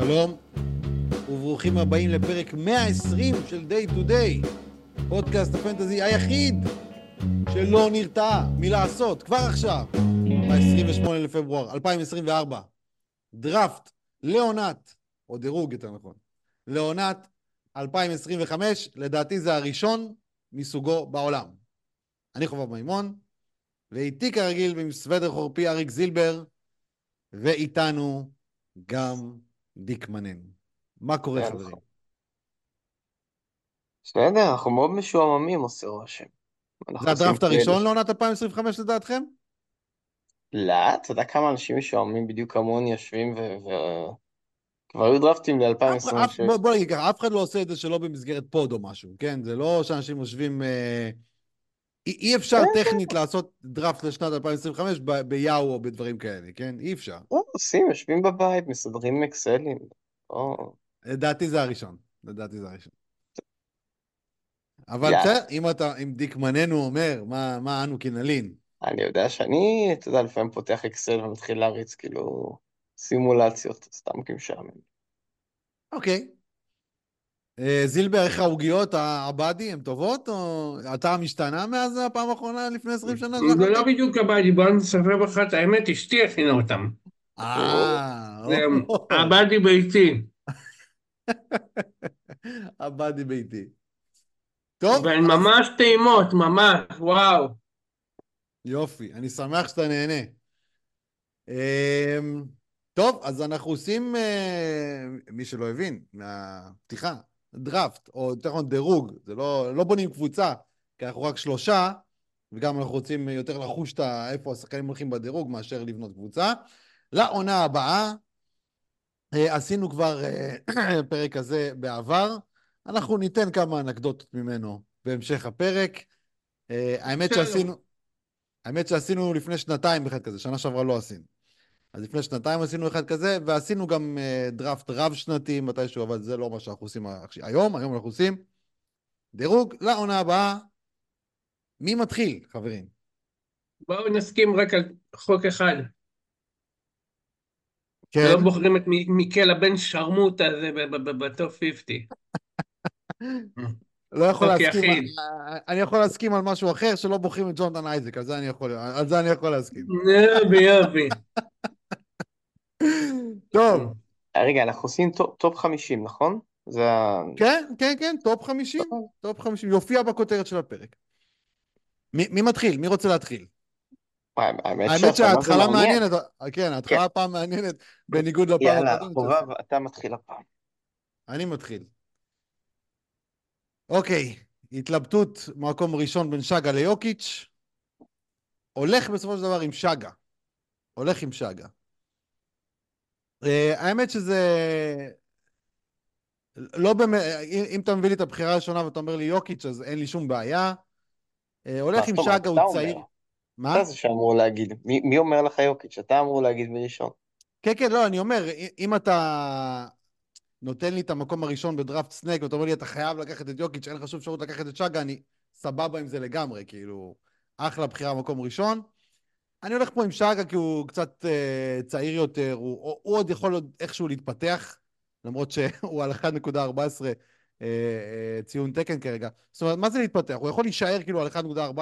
שלום, וברוכים הבאים לפרק 120 של Day to Day, פודקאסט הפנטזי היחיד שלא נרתע מלעשות כבר עכשיו, ב-28 לפברואר 2024, דראפט לעונת, או דירוג יותר נכון, לעונת 2025, לדעתי זה הראשון מסוגו בעולם. אני חובב מימון, ואיתי כרגיל עם סוודר חורפי אריק זילבר, ואיתנו גם דיק מנן. מה קורה כן, חברים? בסדר, אנחנו מאוד משועממים, עושה רושם. זה הדראפט הראשון כאלה- לעונת 2025 לדעתכם? לא, אתה יודע כמה אנשים משועממים בדיוק כמוני יושבים ו... כבר היו דרפטים אף- אף- ל-2026. בוא בוא נגיד ככה, אף אחד לא עושה את זה שלא במסגרת פוד או משהו, כן? זה לא שאנשים יושבים... אה, אי אפשר כן, טכנית לעשות דראפט לשנת 2025 ב- ביאו או בדברים כאלה, כן? אי אפשר. לא, עושים, יושבים בבית, מסדרים אקסלים. לדעתי זה הראשון. לדעתי זה הראשון. אבל. בסדר, אם אתה, אם דיק מננו אומר, מה, מה אנו כי נלין? אני יודע שאני, אתה יודע, לפעמים פותח אקסל ומתחיל להריץ כאילו סימולציות, סתם כי משעמם. אוקיי. אה, זילבר, איך העוגיות, הבאדי, הן טובות? או אתה משתנה מאז הפעם האחרונה לפני 20 שנה? זה לא? בדיוק הבאדי, בוא נספר לך את האמת, אשתי הכינה אותם. אה, הבאדי ביתי, הבאדי ביתי. טוב, והן ממש טעימות, ממש, וואו. יופי, אני שמח שאתה נהנה. אמ, טוב, אז אנחנו עושים, אה, מי שלא הבין, מהפתיחה, דראפט, או יותר נכון דירוג, זה לא, לא בונים קבוצה, כי אנחנו רק שלושה, וגם אנחנו רוצים יותר לחוש את איפה השחקנים הולכים בדירוג מאשר לבנות קבוצה. לעונה הבאה, אה, עשינו כבר אה, פרק כזה בעבר, אנחנו ניתן כמה אנקדוטות ממנו בהמשך הפרק. אה, האמת. שעשינו, האמת שעשינו לפני שנתיים אחד כזה, שנה שעברה לא עשינו. אז לפני שנתיים עשינו אחד כזה, ועשינו גם אה, דראפט רב-שנתי מתישהו, אבל זה לא מה שאנחנו עושים היום, היום אנחנו עושים דירוג לעונה הבאה. מי מתחיל, חברים? בואו נסכים רק על חוק אחד. כן, לא בוחרים את מי- מיקל הבן שרמוטה הזה בטופ 50. לא יכול להסכים. אני יכול להסכים על משהו אחר, שלא בוחרים את ג'ונתן אייזק, על זה אני יכול להסכים. יופי, יופי. טוב, אה, רגע, אנחנו עושים top- top 50, נכון? זה ה... כן, כן, כן, top 50, top 50, יופיע בכותרת של הפרק. מי, מתחיל? מי רוצה להתחיל? האמת שההתחלה. מעניינת, כן, ההתחלה הפעם מעניינת, בניגוד לפעם יאללה. חובב, אתה מתחיל הפעם. אני מתחיל. אוקיי, התלבטות מקום ראשון בין שגה ליוקיץ'. הולך בסופו של דבר עם שגה. הולך עם שגה. Uh, האמת שזה... לא באמת, אם, אם אתה מביא לי את הבחירה הראשונה ואתה אומר לי יוקיץ', אז אין לי שום בעיה. Uh, הולך עם? שגה, הוא. צעיר. מה? אתה זה שאמור להגיד. מי מי אומר לך יוקיץ'? אתה אמור להגיד מראשון. כן, כן, לא, אני אומר, אם אתה נותן לי את המקום הראשון בדראפט סנק, ואתה אומר לי, אתה חייב לקחת את יוקיץ', אין לך שום אפשרות לקחת את שגה, אני סבבה עם זה לגמרי, כאילו, אחלה בחירה במקום ראשון. אני הולך פה עם שגה כי הוא קצת אה, צעיר יותר, הוא, הוא עוד יכול עוד איכשהו להתפתח, למרות שהוא על 1.14 אה, אה, ציון תקן כרגע. זאת אומרת, מה זה להתפתח? הוא יכול להישאר כאילו על 1.14,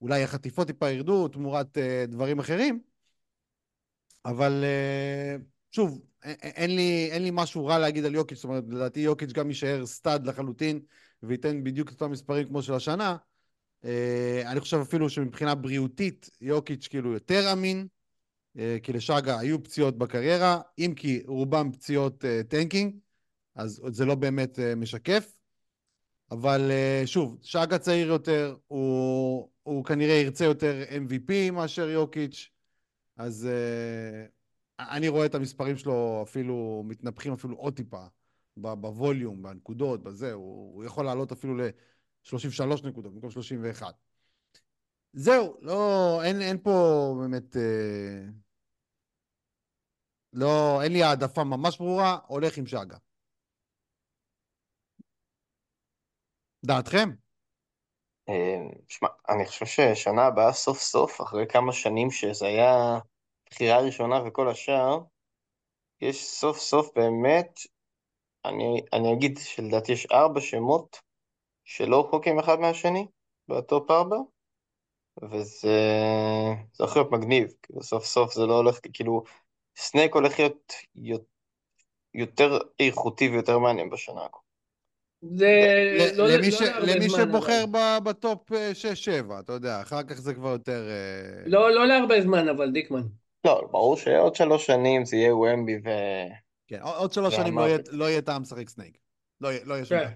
אולי החטיפות טיפה ירדו תמורת אה, דברים אחרים, אבל אה, שוב, אין לי, אין לי משהו רע להגיד על יוקיץ', זאת אומרת, לדעתי יוקיץ' גם יישאר סטאד לחלוטין, וייתן בדיוק את אותם מספרים כמו של השנה. אה, אני חושב אפילו שמבחינה בריאותית, יוקיץ' כאילו יותר אמין, אה, כי לשגה היו פציעות בקריירה, אם כי רובם פציעות אה, tanking, אז זה לא באמת משקף. אבל שוב, שגה צעיר יותר, הוא, הוא כנראה ירצה יותר MVP מאשר יוקיץ', אז אני רואה את המספרים שלו אפילו מתנפחים אפילו עוד טיפה בווליום, בנקודות, בזה, הוא, הוא יכול לעלות אפילו ל-33 נקודות במקום 31. זהו, לא, אין, אין פה באמת, אה, לא, אין לי העדפה ממש ברורה, הולך עם שגה. דעתכם? אה, שמע, אני חושב ששנה הבאה סוף סוף, אחרי כמה שנים שזה היה בחירה ראשונה וכל השאר, יש סוף סוף באמת, אני, אני אגיד שלדעתי יש ארבע שמות שלא רחוקים אחד מהשני ב top ארבע, וזה זה הולך להיות מגניב, כאילו סוף סוף זה לא הולך, כאילו snake הולך להיות יותר איכותי ויותר מעניין בשנה הקרובה. זה ל- לא למי לא ש- למי שבוחר אבל. ב top 6-7, אתה יודע, אחר כך זה כבר יותר... אה, לא לא להרבה זמן, אבל דיקמן. לא, ברור שעוד שלוש שנים זה יהיה ומבי ו... כן, עוד שלוש שנים לא יהיה-. לא טעם לשחק סנייק. לא יהיה לא שום כן.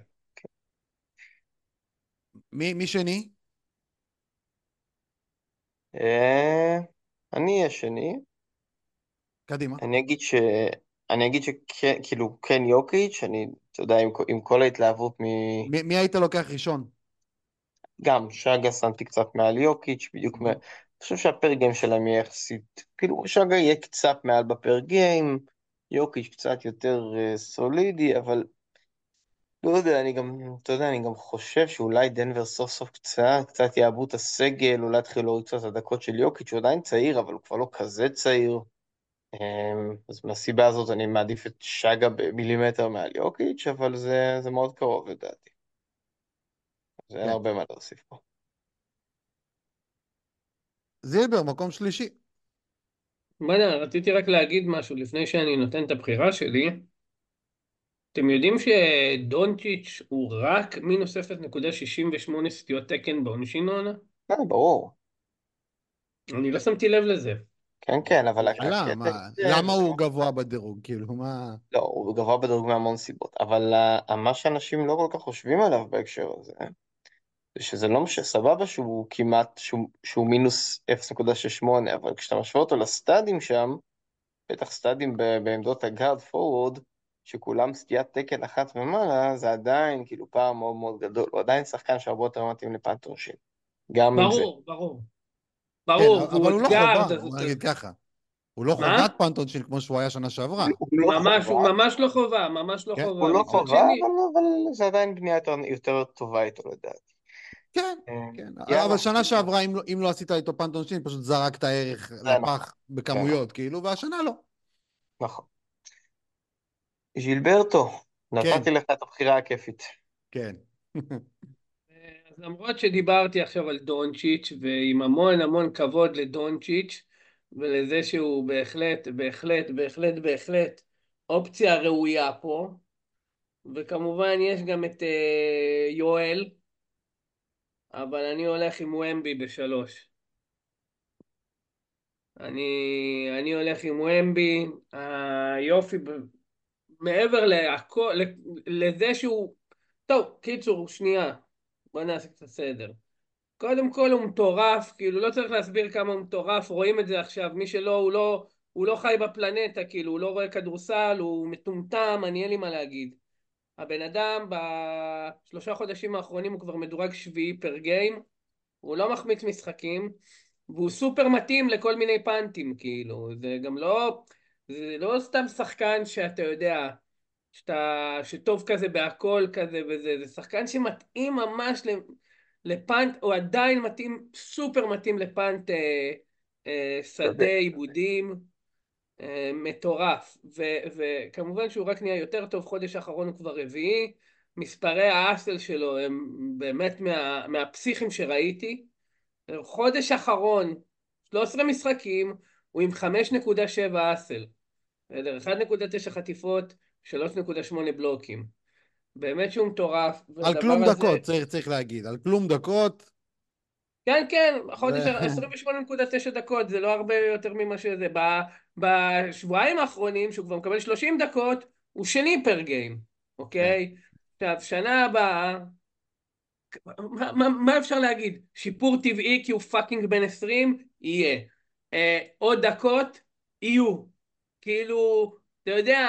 מי מי שני? אה, אני אהיה שני, קדימה. אני אגיד ש... אני אגיד שכן, כאילו, כן יוקיץ', אני, אתה יודע, עם, עם כל ההתלהבות מ... מי מי היית לוקח ראשון? גם שגה שמתי קצת מעל יוקיץ', בדיוק, מ... אני חושב שהפר גיים שלהם יהיה יחסית, כאילו, שגה יהיה קצת מעל בפר גיים, יוקיץ' קצת יותר uh, סולידי, אבל לא יודע, אני גם, אתה יודע, אני גם חושב שאולי דנבר סוף סוף קצת, קצת יעבו את הסגל, אולי יתחילו להוריד קצת את הדקות של יוקיץ', הוא עדיין צעיר, אבל הוא כבר לא כזה צעיר. אמ, אז מהסיבה הזאת אני מעדיף את שגה במילימטר מעל יוקיץ', אבל זה, זה מאוד קרוב לדעתי. אז אין כן. הרבה מה להוסיף פה. זילבר, מקום שלישי. בוא'נה, רציתי רק להגיד משהו לפני שאני נותן את הבחירה שלי. אתם יודעים שדונצ'יץ' הוא רק מינוס 0.68 סטיות תקן בעונשין העונה? אה, ברור. אני לא שמתי לב לזה. כן, כן, אבל מה- זה- למה הוא גבוה בדירוג? כאילו, מה... לא, הוא גבוה בדירוג מהמון סיבות, אבל uh, מה שאנשים לא כל כך חושבים עליו בהקשר הזה, זה שזה לא משנה, סבבה שהוא כמעט, שהוא, שהוא מינוס 0.68, אבל כשאתה משווה אותו לסטאדים שם, בטח סטאדים ב- בעמדות הגארד פורוורד, שכולם סטיית תקן אחת ומעלה, זה עדיין כאילו פער מאוד מאוד גדול, הוא עדיין שחקן שהרבה יותר מתאים לפנט עונשין. גם עם זה. ברור, ברור. כן, ברור, אבל הוא לא חובה, אתה- נגיד ככה. הוא לא? חובת פנטונשין כמו שהוא היה שנה שעברה. הוא לא ממש, הוא ממש לא חובה, ממש לא כן, חובה. הוא לא חובה, אבל, אבל זה עדיין בנייה יותר, יותר טובה איתו לדעתי. כן, אה, כן. אבל שנה שעברה, אם לא- אם לא עשית איתו פנטונשין, פשוט זרקת ערך נכון. לפח בכמויות, כאילו, והשנה לא. נכון. ז'ילברטו, נתתי לך את הבחירה הכיפית. כן. אז למרות שדיברתי עכשיו על דונצ'יץ' ועם המון המון כבוד לדונצ'יץ' ולזה שהוא בהחלט, בהחלט, בהחלט, בהחלט אופציה ראויה פה וכמובן יש גם את אה, יואל אבל אני הולך עם ומבי בשלוש. אני, אני הולך עם ומבי, היופי, מעבר להכל, לזה שהוא, טוב, קיצור, שנייה, בוא נעשה קצת סדר. קודם כל הוא מטורף, כאילו לא צריך להסביר כמה הוא מטורף, רואים את זה עכשיו, מי שלא, הוא לא, הוא לא חי בפלנטה, כאילו, הוא לא רואה כדורסל, הוא מטומטם, אני אין לי מה להגיד. הבן אדם בשלושה חודשים האחרונים הוא כבר מדורג שביעי פר גיים, הוא לא מחמיץ משחקים, והוא סופר מתאים לכל מיני פאנטים, כאילו, זה גם לא, זה לא סתם שחקן שאתה יודע, שאתה, שטוב כזה בהכל כזה וזה, זה שחקן שמתאים ממש לפאנט, הוא עדיין מתאים, סופר מתאים לפאנט אה, אה, שדה עיבודים, אה, מטורף, ו, וכמובן שהוא רק נהיה יותר טוב, חודש האחרון הוא כבר רביעי, מספרי האסל שלו הם באמת מה, מהפסיכים שראיתי, חודש אחרון, 13 משחקים, הוא עם 5.7 אסל, 1.9 חטיפות, 3.8 בלוקים. באמת שהוא מטורף. על כלום הזה... דקות, צריך, צריך להגיד. על כלום דקות. כן, כן, חודש ו... 28.9 דקות, זה לא הרבה יותר ממה שזה. בשבועיים האחרונים, שהוא כבר מקבל 30 דקות, הוא שני per game, אוקיי? עכשיו, שנה הבאה, מה, מה, מה אפשר להגיד? שיפור טבעי כי הוא fucking בן 20? יהיה. אה, עוד דקות? יהיו. כאילו, אתה יודע,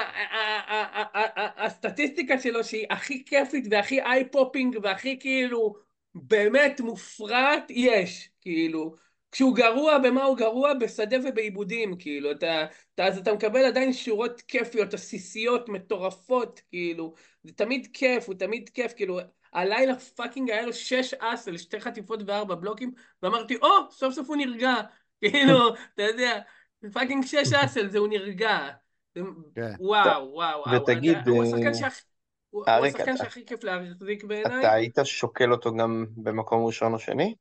הסטטיסטיקה שלו שהיא הכי כיפית והכי eye popping והכי כאילו באמת מופרעת, יש, כאילו. כשהוא גרוע, במה הוא גרוע? בשדה ובאיבודים, כאילו. אתה, אתה, אז אתה מקבל עדיין שורות כיפיות, עסיסיות, מטורפות, כאילו. זה תמיד כיף, הוא תמיד כיף, כאילו. הלילה fucking היה לו שש אסל, שתי חטיפות וארבע בלוקים, ואמרתי, או, oh, סוף סוף הוא נרגע. כאילו, אתה יודע, פאקינג שש אסל, זה הוא נרגע. כן. וואו, וואו. ותגיד, הוא השחקן שהכי... הוא השחקן כיף להחזיק בעיניי. אתה היית שוקל אותו גם במקום ראשון או שני?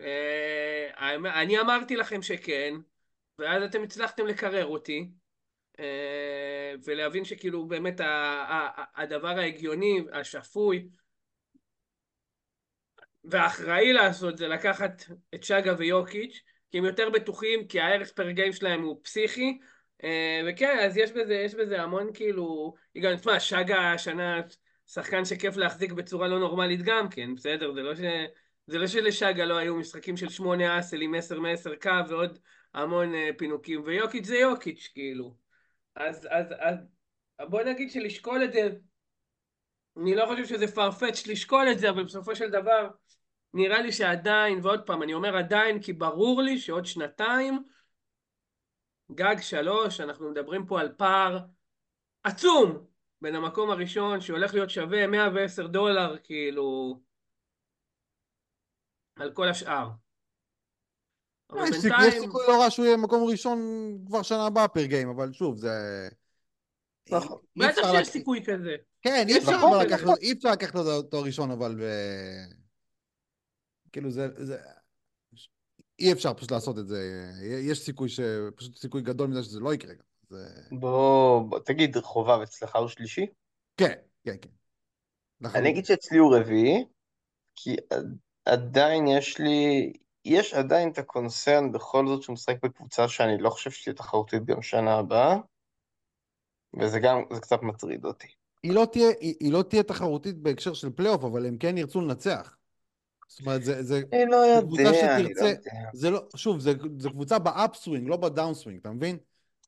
אה, אני אמרתי לכם שכן, ואז אתם הצלחתם לקרר אותי, אה, ולהבין שכאילו באמת הדבר ההגיוני, השפוי, והאחראי לעשות זה לקחת את שגה ויוקיץ', כי הם יותר בטוחים, כי הערך פר גיים שלהם הוא פסיכי, אה, וכן, אז יש בזה, יש בזה המון כאילו, גם, תשמע, שגה השנה שחקן שכיף להחזיק בצורה לא נורמלית גם כן, בסדר? זה לא ש... זה לא שלשגה לא היו משחקים של שמונה אסל עם עשר מעשר קו ועוד המון אה, פינוקים, ויוקיץ' זה יוקיץ', כאילו. אז, אז, אז בוא נגיד שלשקול את זה, אני לא חושב שזה farfetch לשקול את זה, אבל בסופו של דבר, נראה לי שעדיין, ועוד פעם, אני אומר עדיין, כי ברור לי שעוד שנתיים, גג שלוש, אנחנו מדברים פה על פער עצום בין המקום הראשון, שהולך להיות שווה 110 דולר, כאילו, על כל השאר. אבל יש סיכוי- יש בינתיים, סיכוי לא רע שהוא יהיה מקום ראשון כבר שנה הבאה פר גיים, אבל שוב, זה... נכון. בטח שיש לק- סיכוי כזה. כן, אי אפשר. לקחת, תואר ראשון, אבל ב... כאילו זה, זה... אי אפשר פשוט לעשות את זה. יש סיכוי ש... פשוט סיכוי גדול מזה שזה לא יקרה גם. זה... בוא, בוא, תגיד, חובב אצלך הוא שלישי? כן, כן, כן. אני לחלוטין. אגיד שאצלי הוא רביעי, כי עד- עדיין יש לי, יש עדיין את הקונצרן בכל זאת שהוא משחק בקבוצה שאני לא חושב שתהיה תחרותית גם שנה הבאה, וזה גם, זה קצת מטריד אותי. היא לא תהיה, היא, היא לא תהיה תחרותית בהקשר של פלייאוף, אבל הם כן ירצו לנצח. זאת אומרת, זה, זה, אני לא קבוצה יודע, אני לא שתרצה- יודע. זה לא, שוב, זה, זה קבוצה ב upswing, לא ב downswing, אתה מבין?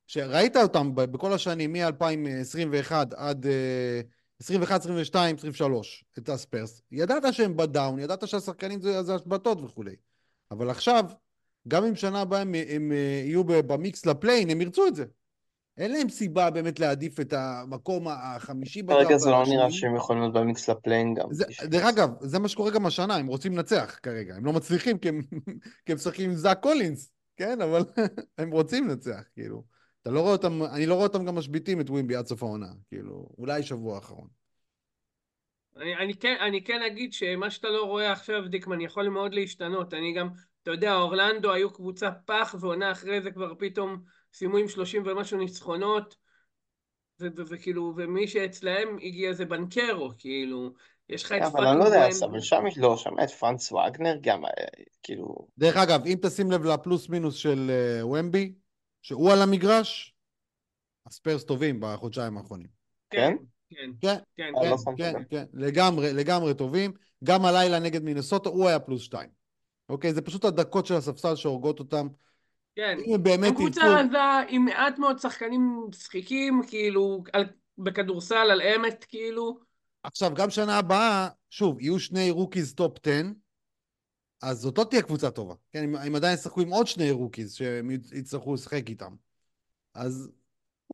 שראית אותם בכל השנים, מ-2021 עד אה, 21, 22, 23, את הספרס, ידעת שהם ב down, ידעת שהשחקנים זה, זה השבתות וכולי. אבל עכשיו, גם אם שנה הבאה הם, הם אה, יהיו ב mix ל play-in, הם ירצו את זה. אין להם סיבה באמת להעדיף את המקום החמישי בדראפט. כרגע זה לא נראה. שהם יכולים להיות ב mix ל play-in גם. דרך אגב, זה מה שקורה גם השנה, הם רוצים לנצח כרגע, הם לא מצליחים כי הם, כי הם משחקים עם זאק קולינס, כן? אבל הם רוצים לנצח, כאילו. אתה לא רואה אותם, אני לא רואה אותם גם משביתים את ווימבי עד סוף העונה, כאילו, אולי שבוע האחרון. אני, אני, כן, אני כן אגיד שמה שאתה לא רואה עכשיו, דיקמן, יכול מאוד להשתנות. אני גם, אתה יודע, אורלנדו היו קבוצה פח, ועונה אחרי זה כבר פתאום סיימו עם 30 ומשהו ניצחונות, וכאילו, ומי שאצלהם הגיע זה בנקרו, כאילו, יש לך את אבל אני לא יודע, אבל שם יש, לא, שם את פרנץ וגנר גם, אה, כאילו, דרך אגב, אם תשים לב לפלוס מינוס של uh, ומבי, שהוא על המגרש, הספיירס טובים בחודשיים האחרונים. כן, כן, כן, כן, אה, כן, לא כן, לב. כן, לגמרי, לגמרי טובים. גם הלילה נגד מינסוטה הוא היה פלוס שתיים. אוקיי? זה פשוט הדקות של הספסל שהורגות אותם. כן. באמת קבוצה. רזה עם מעט מאוד שחקנים שחיקים, כאילו, על, בכדורסל, על אמת, כאילו. עכשיו, גם שנה הבאה, שוב, יהיו שני rookies top 10, אז זאת לא תהיה קבוצה טובה. כן, הם, הם עדיין ישחקו עם עוד שני rookies שהם יצטרכו לשחק איתם. אז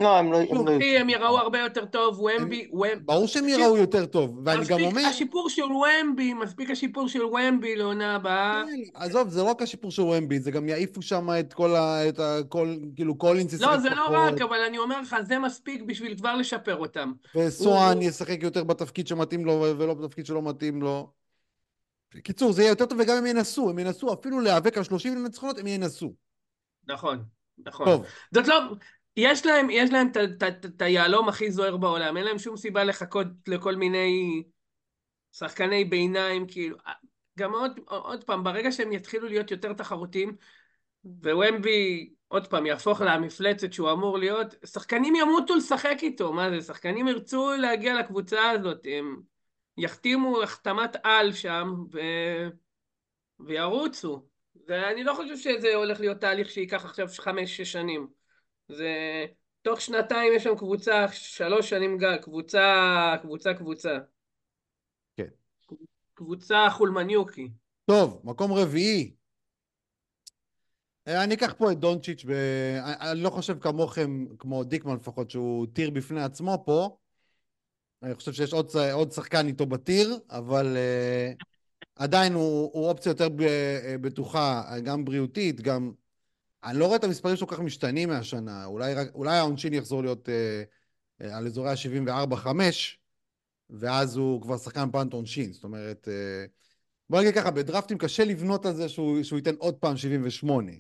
לא, הם לא, לא הם יראו הרבה יותר טוב, ווימבי, ווימבי. ברור שהם יראו יותר טוב. ואני גם אומר... השיפור של ומבי, מספיק השיפור של ומבי לעונה הבאה. כן, עזוב, זה לא רק השיפור של ומבי, זה גם יעיפו שם את כל ה... את ה... כל... כאילו קולינס ישחק לא, זה לא רק, אבל אני אומר לך, זה מספיק בשביל כבר לשפר אותם. וסואן ישחק יותר בתפקיד שמתאים לו ולא בתפקיד שלא מתאים לו. בקיצור, זה יהיה יותר טוב וגם הם ינסו, הם ינסו אפילו להיאבק על 30 ניצחונות, הם ינסו. נכון, נכון. טוב, זאת לא... יש להם, יש להם את היהלום הכי זוהר בעולם, אין להם שום סיבה לחכות לכל מיני שחקני ביניים, כאילו... גם עוד, עוד פעם, ברגע שהם יתחילו להיות יותר תחרותיים, ווומבי, עוד פעם, יהפוך למפלצת שהוא אמור להיות, שחקנים ימותו לשחק איתו, מה זה? שחקנים ירצו להגיע לקבוצה הזאת, הם יחתימו החתמת על שם, ו... וירוצו. ואני לא חושב שזה הולך להיות תהליך שייקח עכשיו חמש-שש שנים. זה... תוך שנתיים יש שם קבוצה, שלוש שנים גג, קבוצה, קבוצה, קבוצה. כן. קבוצה חולמניוקי. טוב, מקום רביעי. אה, אני אקח פה את דונצ'יץ', ב... אני אני לא חושב כמוכם, כמו דיקמן לפחות, שהוא טיר בפני עצמו פה. אני חושב שיש עוד, עוד שחקן איתו בטיר, אבל uh, עדיין הוא, הוא אופציה יותר בטוחה, גם בריאותית, גם... אני לא רואה את המספרים שלו כל כך משתנים מהשנה. אולי, אולי העונשין יחזור להיות אה, אה, על אזורי ה-74-5, ואז הוא כבר שחקן פאנט עונשין. זאת אומרת, אה, בוא נגיד ככה, בדרפטים קשה לבנות על זה שהוא, שהוא ייתן עוד פעם 78.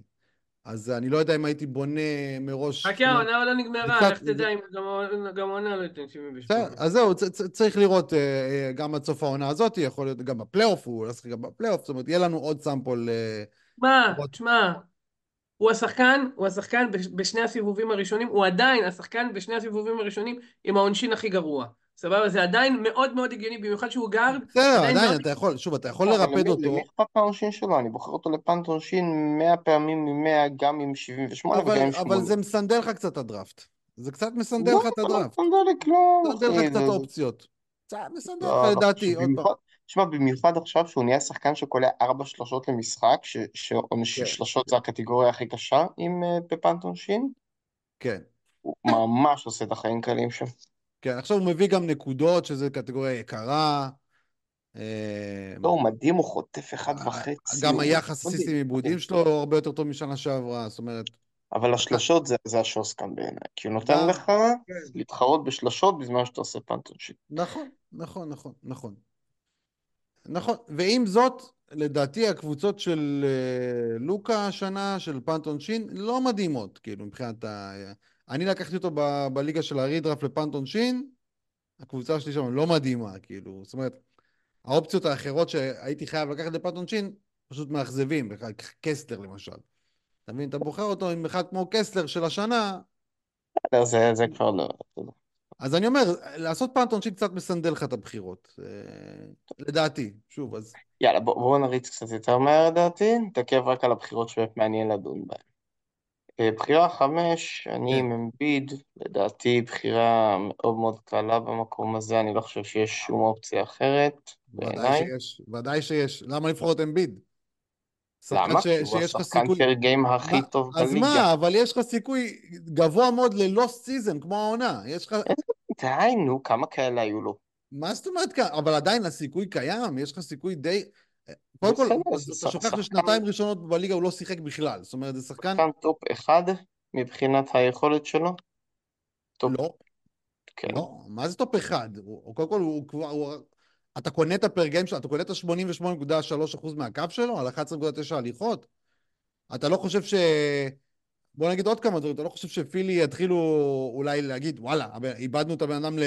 אז אני לא יודע אם הייתי בונה מראש... חכה, העונה לא נגמרה, לך תדע אם גם- העונה לא ייתן 78. בסדר, אז זהו, צריך לראות אה, אה, גם עד סוף העונה הזאת, יכול להיות גם בפלייאוף, הוא לא ישחק גם בפלייאוף, זאת אומרת, יהיה לנו עוד sample... אה, מה, עוד- תשמע, הוא השחקן, הוא השחקן בש- בשני הסיבובים הראשונים, הוא עדיין השחקן בשני הסיבובים הראשונים עם העונשין הכי גרוע. סבבה? זה עדיין מאוד מאוד הגיוני, במיוחד שהוא גארד. בסדר, עדיין אתה יכול, שוב, אתה יכול לא, אבל לרפד אותו, למי אכפת מהעונשין שלו? אני בוחר אותו ל punt עונשין 100 פעמים מ-100, גם עם 78 אבל, וגם עם אבל 80. זה מסנדל לך קצת הדראפט. זה קצת מסנדל לא, לך את לא הדראפט. מסנדל לי כלום, מסנדל לך קצת אופציות. מסנדל לא, לך לא לדעתי. עוד פעם. תשמע, במיוחד עכשיו שהוא נהיה שחקן שקולע ארבע שלושות למשחק, ש- שעונש כן. זה הקטגוריה הכי קשה עם אה, בפאנט עונשין, כן. הוא ממש עושה את החיים קלים שם. כן, עכשיו הוא מביא גם נקודות, שזה קטגוריה יקרה. אה, לא, הוא מדהים, הוא חוטף אחד וחצי. אה, גם הוא היחס. הסיסטים עיבודים שלו הרבה יותר טוב משנה שעברה, זאת אומרת, אבל השלשות זה, השוס כאן בעיניי, כי הוא נותן גם- לך להתחרות בשלשות בזמן שאתה עושה פאנט עונשין. נכון, נכון, נכון, נכון. נכון, ועם זאת, לדעתי הקבוצות של אה, לוקה השנה, של פאנט עונשין, לא מדהימות, כאילו, מבחינת ה... אני לקחתי אותו ב- בליגה של הרידרף לפאנט עונשין, הקבוצה שלי שם לא מדהימה, כאילו, זאת אומרת, האופציות האחרות שהייתי חייב לקחת לפאנט עונשין, פשוט מאכזבים, קסטלר למשל. אתה מבין, אתה בוחר אותו עם אחד כמו קסטלר של השנה, זה, זה כבר לא... אז אני אומר, לעשות פאנט עונשין קצת מסנדל לך את הבחירות. אה, לדעתי, שוב, אז... יאללה, בוא, בואו נריץ קצת יותר מהר לדעתי, נתעכב רק על הבחירות שבאמת מעניין לדון בהן. אה, בחירה חמש, אני כן. עם אמביד, לדעתי בחירה מאוד מאוד קלה במקום הזה, אני לא חושב שיש שום אופציה אחרת, ודאי בעיניי. שיש, ודאי שיש. למה לבחור את אמביד? למה? ש- כי הוא שיש השחקן סיכוי... per game הכי מה- טוב אז בליגה. מה, אבל יש לך סיכוי גבוה מאוד ל lost season, כמו העונה. יש לך... די, נו, כמה כאלה היו לו? מה זאת אומרת? אבל עדיין הסיכוי קיים, יש לך סיכוי די... קודם כל, אתה שוכח ששנתיים ראשונות בליגה הוא לא שיחק בכלל. זאת אומרת, זה שחקן... שחקן top אחד מבחינת היכולת שלו? top, לא, כן. לא, מה זה top אחד? קודם כל, הוא כבר... אתה קונה את ה per game שלו, אתה קונה את ה-88.3% מהקו שלו, על 11.9 הליכות? אתה לא חושב ש... בוא נגיד עוד כמה דברים, אתה לא חושב שפילי יתחילו אולי להגיד, וואלה, איבדנו את הבן אדם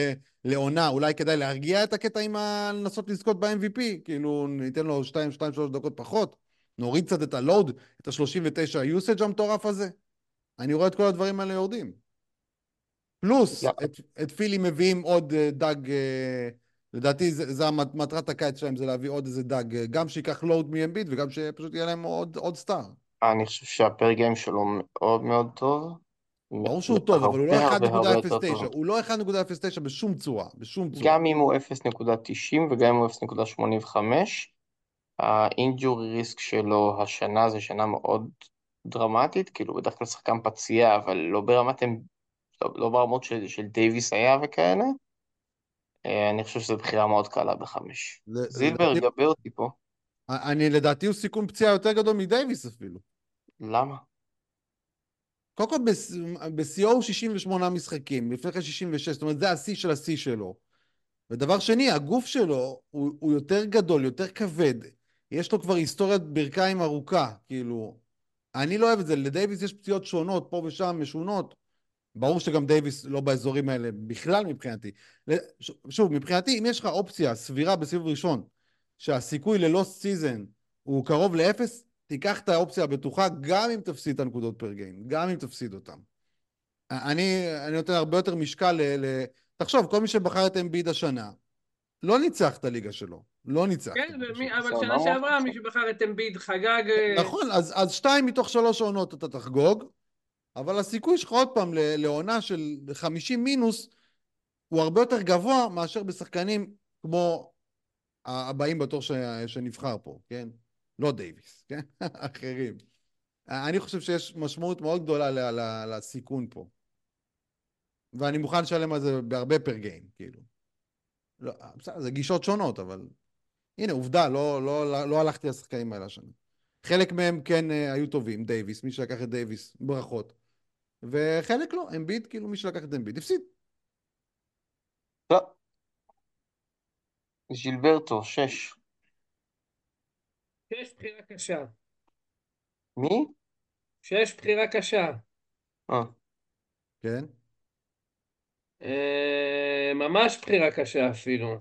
לעונה, אולי כדאי להרגיע את הקטע עם ה... לנסות לזכות ב-MVP? כאילו, ניתן לו 2-2-3 דקות פחות, נוריד קצת את ה load, את ה-39 usage המטורף הזה? אני רואה את כל הדברים האלה יורדים. פלוס, יאללה. את, את פילי מביאים עוד אה, דג, אה, לדעתי זה, זה המט- מטרת הקיץ שלהם, זה להביא עוד איזה דג, אה, גם שייקח לואוד מאמביט וגם שפשוט יהיה להם עוד, עוד סטאר. אני חושב שהפר גיים שלו מאוד מאוד טוב. ברור שהוא טוב, אבל הוא לא הרבה הרבה הרבה יותר 1.09, טוב. הוא לא 1.09 בשום צורה, בשום צורה. גם אם הוא 0.90 וגם אם הוא 0.85, האינג'ורי ריסק שלו השנה זה שנה מאוד דרמטית, כאילו בדרך כלל שחקן פציע, אבל לא ברמת, לא, לא ברמות של, של דייוויס היה וכאלה. אה, אני חושב שזו בחירה מאוד קלה בחמש. זילבר, גבה אותי פה. אני, לדעתי הוא סיכון פציעה יותר גדול מדייוויס אפילו. למה? קודם כל, בשיאו הוא 68 משחקים, לפני כן 66, זאת אומרת, זה השיא של השיא שלו. ודבר שני, הגוף שלו הוא, הוא יותר גדול, יותר כבד. יש לו כבר היסטוריית ברכיים ארוכה, כאילו... אני לא אוהב את זה, לדייוויס יש פציעות שונות, פה ושם, משונות. ברור שגם דייוויס לא באזורים האלה בכלל מבחינתי. שוב, מבחינתי, אם יש לך אופציה סבירה בסיבוב ראשון, שהסיכוי ל lost season הוא קרוב לאפס, תיקח את האופציה הבטוחה גם אם תפסיד את הנקודות per game, גם אם תפסיד אותן. אני, אני נותן הרבה יותר משקל ל... ל... תחשוב, כל מי שבחר את אמביד השנה, לא ניצח את הליגה שלו. לא ניצח. כן, ומי-. אבל בסדר, שנה לא שעברה. מי שבחר את אמביד חגג... אה, נכון, אז, אז שתיים מתוך שלוש עונות אתה תחגוג, אבל הסיכוי שלך עוד פעם לעונה של 50 מינוס הוא הרבה יותר גבוה מאשר בשחקנים כמו הבאים בתור ש... שנבחר פה, כן? לא דייוויס, כן? אחרים. אני חושב שיש משמעות מאוד גדולה. לסיכון פה. ואני מוכן לשלם על זה בהרבה per game, כאילו. לא, בסדר, זה גישות שונות, אבל... הנה, עובדה, לא, לא, לא, לא הלכתי לשחקנים האלה השנה. חלק מהם כן אה, היו טובים, דייוויס, מי שלקח את דייוויס, ברכות. וחלק לא, אמביד, כאילו מי שלקח את אמביד, הפסיד. לא. הליברטון, שש. שש בחירה קשה. מי? שש בחירה קשה. אה. כן? אה, ממש בחירה קשה אפילו.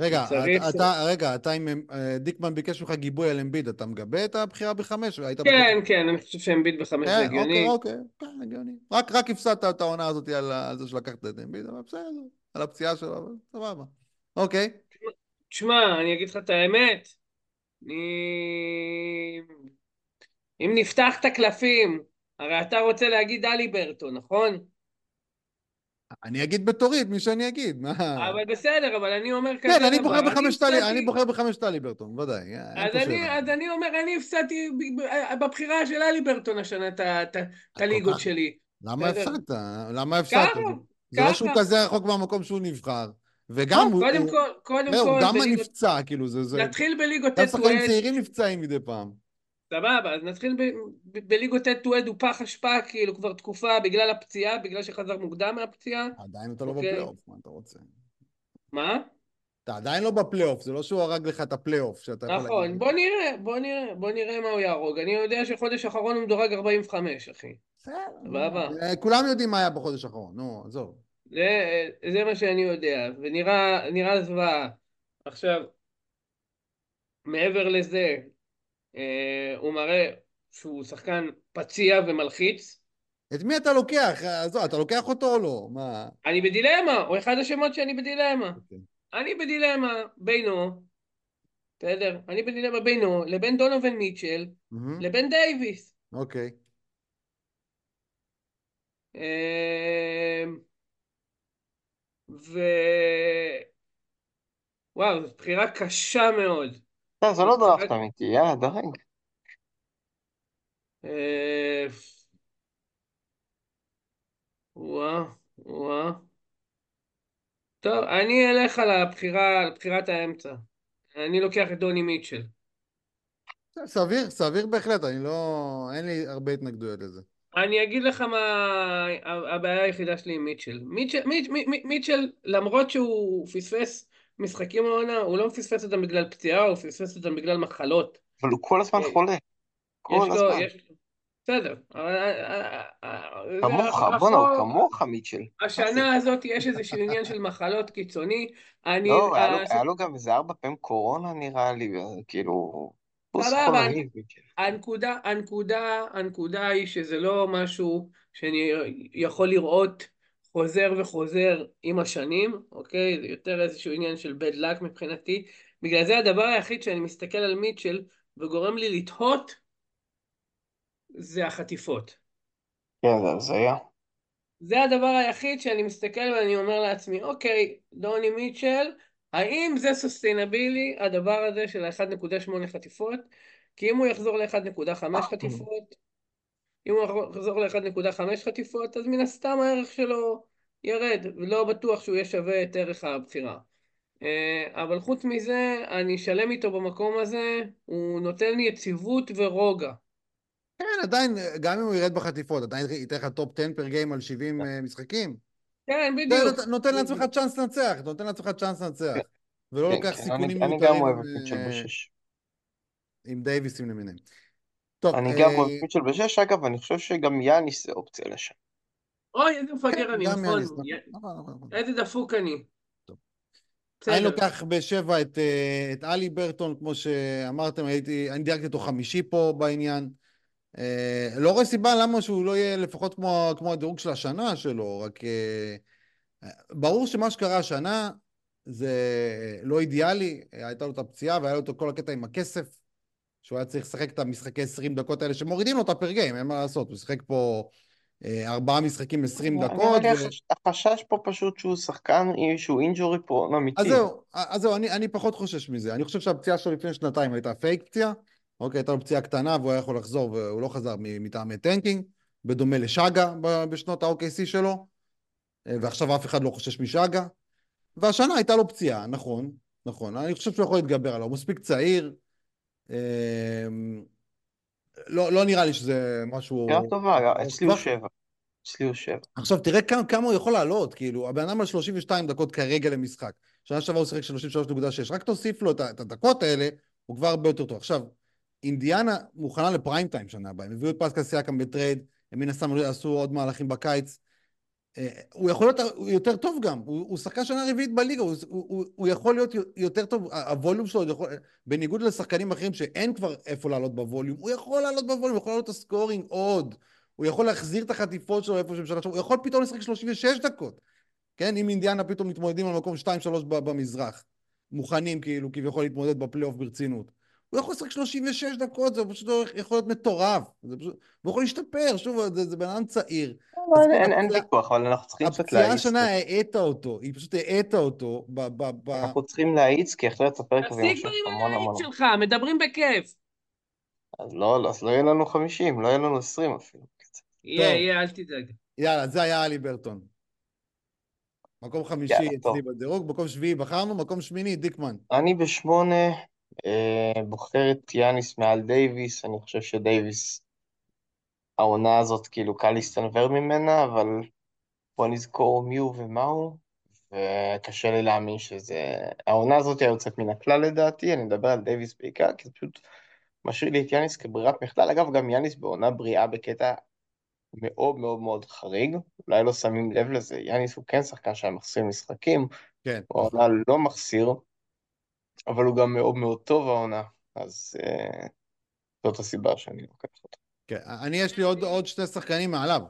רגע, אתה, אתה, רגע, אתה עם... אה, דיקמן ביקש ממך גיבוי על אמביד, אתה מגבה את הבחירה בחמש? כן, כן, אני חושב שאמביט בחמש זה כן, הגיוני. אוקיי, אוקיי, כן, הגיוני. רק, רק הפסדת את העונה הזאת על, על זה שלקחת את אמביד, אבל בסדר, על הפציעה שלו, אבל סבבה. אוקיי. תשמע, אני אגיד לך את האמת, אני... אם נפתח את הקלפים, הרי אתה רוצה להגיד דלי ברטו, נכון? אני אגיד בתורי את מי שאני אגיד, מה... אבל בסדר, אבל אני אומר כזה כן, אני בוחר בחמש טלי, הפסדתי- אני בוחר בחמש טלי ברטון, ודאי. אין אז אני, שאלה. אז אני אומר, אני הפסדתי ב- בבחירה של אלי ברטון השנה את ה- את ה- את הליגות שלי. למה. הפסדת? למה הפסדת? זה לא שהוא. כזה רחוק מהמקום שהוא נבחר. וגם טוב, הוא... קודם הוא- כל, קודם כל, גם בליגות- נפצע, כאילו, זה... נתחיל בליגות גם ט' שחקנים צעירים נפצעים מדי פעם. סבבה, אז נתחיל בליגות ט' טו הוא פח אשפה, כאילו כבר תקופה בגלל הפציעה, בגלל שחזר מוקדם מהפציעה. עדיין אתה לא אוקיי. בפלייאוף, מה אתה רוצה? מה? אתה עדיין לא בפלייאוף, זה לא שהוא הרג לך את הפלייאוף, שאתה יכול נכון. בוא נראה, בוא נראה, בוא נראה מה הוא יהרוג. אני יודע שחודש האחרון הוא מדורג 45, אחי. בסדר. סבבה. אה, כולם יודעים מה היה בחודש האחרון, נו, עזוב. זה, מה שאני יודע, ונראה נראה זוועה. עכשיו, מעבר לזה, הוא מראה שהוא שחקן פציע ומלחיץ. את מי אתה לוקח? עזוב, אתה לוקח אותו או לא? מה? אני בדילמה, הוא אחד השמות שאני בדילמה. אוקיי. אני בדילמה בינו, בסדר? אני בדילמה בינו לבין דונובין מיטשל מהמם, לבין דייוויס. אוקיי. אמ, ו... וואו, זו בחירה קשה מאוד. לא, זה לא דראפט אמיתי, יאללה, דרג. אה, וואה, וואה. טוב, אני אלך על הבחירה, על בחירת האמצע. אני לוקח את דוני מיטשל. סביר, סביר בהחלט, אני לא... אין לי הרבה התנגדויות לזה. אני אגיד לך מה הבעיה היחידה שלי עם מיטשל. מיטשל, מיט, מיט, מיט, מיטשל, למרות שהוא פספס משחקים העונה, הוא לא מפספס אותם בגלל פציעה, הוא פספס אותם בגלל מחלות. אבל הוא כל הזמן אוקיי. חולה. כל הזמן. בסדר. אה, אה, אה, כמוך, בואנה, הוא כמוך, מיטשל. השנה הזאת יש איזשהו עניין של מחלות קיצוני. אני... לא, היה לו- אה, גם איזה ארבע פעמים קורונה נראה לי, כאילו... סבבה. הנקודה, הנקודה, הנקודה היא שזה לא משהו שאני יכול לראות חוזר וחוזר עם השנים, אוקיי? זה יותר איזשהו עניין של bad luck מבחינתי. בגלל זה הדבר היחיד שאני מסתכל על מיטשל וגורם לי לתהות זה החטיפות. כן, זה הזיה. זה הדבר היחיד שאני מסתכל ואני אומר לעצמי, אוקיי, דוני מיטשל, האם זה sustainable, הדבר הזה של ה-1.8 חטיפות? כי אם הוא יחזור ל-1.5 חטיפות, אם הוא יחזור ל-1.5 חטיפות, אז מן הסתם הערך שלו ירד, ולא בטוח שהוא יהיה שווה את ערך הבחירה. אה, אבל חוץ מזה, אני שלם איתו במקום הזה, הוא נותן לי יציבות ורוגע. כן, עדיין, גם אם הוא ירד בחטיפות, עדיין ייתן לך top 10 per game על 70 אה, משחקים. כן, זה בדיוק. נות- נותן לעצמך צ'אנס לנצח, נותן לעצמך צ'אנס לנצח. ולא כן, לוקח כן, סיכונים אני- אני גם מיותרים אוהב את מיטשל אה. עם דייוויסים למיניהם. טוב, אני גם את מיטשל בשש, אגב, אני חושב שגם יאניס זה אופציה לשם. אוי, איזה כן, מפגר אני, גם נכון. נכון, נכון, נכון. איזה דפוק אני. אני לוקח בשבע את, אה, את אלי ברטון, כמו שאמרתם, הייתי, אני דייקתי אותו חמישי פה בעניין. אה, לא רואה סיבה למה שהוא לא יהיה לפחות כמו, כמו הדירוג של השנה שלו, רק אה, ברור שמה שקרה השנה זה לא אידיאלי, הייתה לו את הפציעה והיה לו את כל הקטע עם הכסף, שהוא היה צריך לשחק את המשחקי 20 דקות האלה שמורידים לו את ה per game, אין מה לעשות, הוא שיחק פה אה, ארבעה משחקים 20 נראה דקות. לי ו- החש- החשש פה פשוט שהוא שחקן, שהוא injury prone אמיתי. אז זהו, אז זהו, אני, אני פחות חושש מזה. אני חושב שהפציעה שלו לפני שנתיים הייתה פייק פציעה. אוקיי, הייתה לו פציעה קטנה והוא היה יכול לחזור, והוא לא חזר מטעמי tanking, בדומה לשאגה בשנות ה-OKC שלו, אה, ועכשיו אף אחד לא חושש משאגה. והשנה הייתה לו פציעה, נכון, נכון. אני חושב שהוא יכול להתגבר עליו, הוא מספיק צעיר, אה, לא, לא נראה לי שזה משהו... בחירה טובה, ארוך אצלי הוא. שבע. אצלי הוא שבע. עכשיו, תראה כמה, כמה הוא יכול לעלות, כאילו, הבן אדם על 32 דקות כרגע למשחק. שנה שעברה הוא שיחק 33.6, רק תוסיף לו את את הדקות האלה, הוא כבר הרבה יותר טוב. עכשיו, אינדיאנה מוכנה ל prime time שנה הבאה, הם הביאו את פסקל סיאקם ב trade, הם מן הסתם עשו עוד מהלכים בקיץ. אה, הוא יכול להיות יותר טוב גם, הוא, הוא שחקן שנה רביעית בליגה, הוא, הוא, הוא, יכול להיות יותר טוב, ה volume שלו, יכול, בניגוד לשחקנים אחרים שאין כבר איפה לעלות ב volume, הוא יכול לעלות ב volume, הוא יכול לעלות את ה scoring עוד, הוא יכול להחזיר את החטיפות שלו איפה שהם שעברה, הוא יכול פתאום לשחק 36 דקות, כן? אם אינדיאנה פתאום מתמודדים על מקום 2-3 ב- במזרח, מוכנים כאילו כביכול להתמודד בפלייאוף ברצינות. הוא יכול לשחק 36 דקות, זה פשוט יכול להיות מטורף. זה פשוט, הוא יכול להשתפר, שוב, זה, זה בן אדם צעיר. לא, אין- אין הפציעה- ויכוח, אבל אנחנו צריכים קצת הפציעה להאיץ. השנה האטה אותו, היא פשוט האטה אותו ב... ב, ב... אנחנו צריכים להאיץ, כי אחרת הפרק הזה תפסיק כבר עם. הלהיט שלך, מדברים בכיף. אז לא, אז לא יהיה לנו 50, לא יהיה לנו 20 אפילו. יהיה, יהיה, אל תדאג. יאללה, זה היה עלי ברטון. מקום חמישי אצלי. בדירוג, מקום שביעי בחרנו, מקום שמיני, דיקמן. אני בשמונה בוחר את יאניס מעל דייוויס, אני חושב שדייוויס, העונה הזאת כאילו קל להסתנוור ממנה, אבל בוא נזכור מי הוא ומה הוא, וקשה לי להאמין שזה... העונה הזאת היה יוצאת מן הכלל לדעתי, אני מדבר על דייוויס בעיקר, כי זה פשוט משאיר לי את יאניס כברירת מחדל. אגב, גם יאניס בעונה בריאה בקטע מאוד מאוד מאוד חריג, אולי לא שמים לב לזה, יאניס הוא כן שחקן שהיה מחסיר משחקים, כן. הוא העונה לא מחסיר, אבל הוא גם מאוד מאוד טוב העונה, אז אה, זאת הסיבה שאני לוקח אותו. כן. אני, יש לי עוד, עוד שני שחקנים מעליו.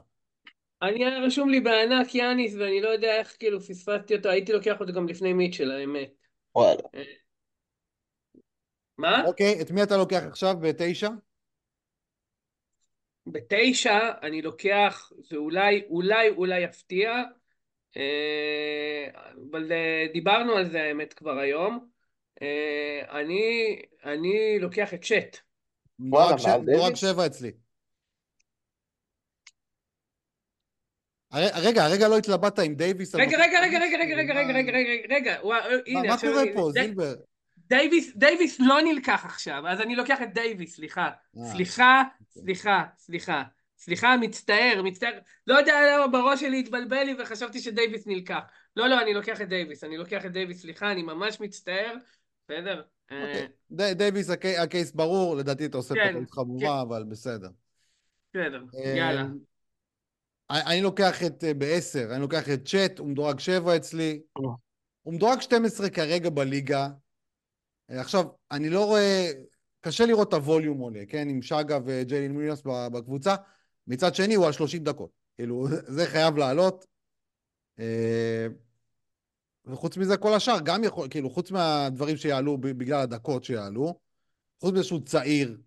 אני היה רשום לי בענק יאניס, ואני לא יודע איך כאילו פספסתי אותו, הייתי לוקח אותו גם לפני מיטשל, האמת. וואלה. מה? אוקיי, את מי אתה לוקח עכשיו בתשע? בתשע אני לוקח, ואולי, אולי, אולי יפתיע, אה, אבל אה, דיברנו על זה האמת כבר היום. אה, אני, אני לוקח את צ'אט. וואלה, דייוויס? שבע אצלי. רגע, הרגע לא התלבטת עם דייוויס. רגע, רגע, רגע? רגע, רגע, רגע, רגע, רגע, רגע, רגע, הנה, מה. קורה פה, זילבר? דייוויס, דייוויס לא נלקח עכשיו, אז אני לוקח את דייוויס, סליחה. אה, סליחה, סליחה, סליחה. סליחה, מצטער, מצטער. לא יודע למה בראש שלי התבלבל לי וחשבתי שדייוויס נלקח. לא, לא, אני לוקח את דייוויס. אני לוקח את דייוויס, סליחה, אני ממש מצטער. בסדר? אה, אוקיי. די- דייוויס, ה-ca- ה case ברור, לדעתי אתה עושה פה כן, טעות חמורה, אבל בסדר. בסדר, אה, יאללה. אני לוקח את, אה, בעשר, אני לוקח את צ'אט, הוא מדורג שבע אצלי. הוא מדורג 12 כרגע בליגה. עכשיו, אני לא רואה, קשה לראות את הווליום עולה, כן? עם שגה וג'יילין מיליאנס ב- בקבוצה. מצד שני, הוא על 30 דקות. כאילו, זה חייב לעלות. וחוץ מזה, כל השאר גם יכול, כאילו, חוץ מהדברים שיעלו בגלל הדקות שיעלו, חוץ מזה שהוא צעיר,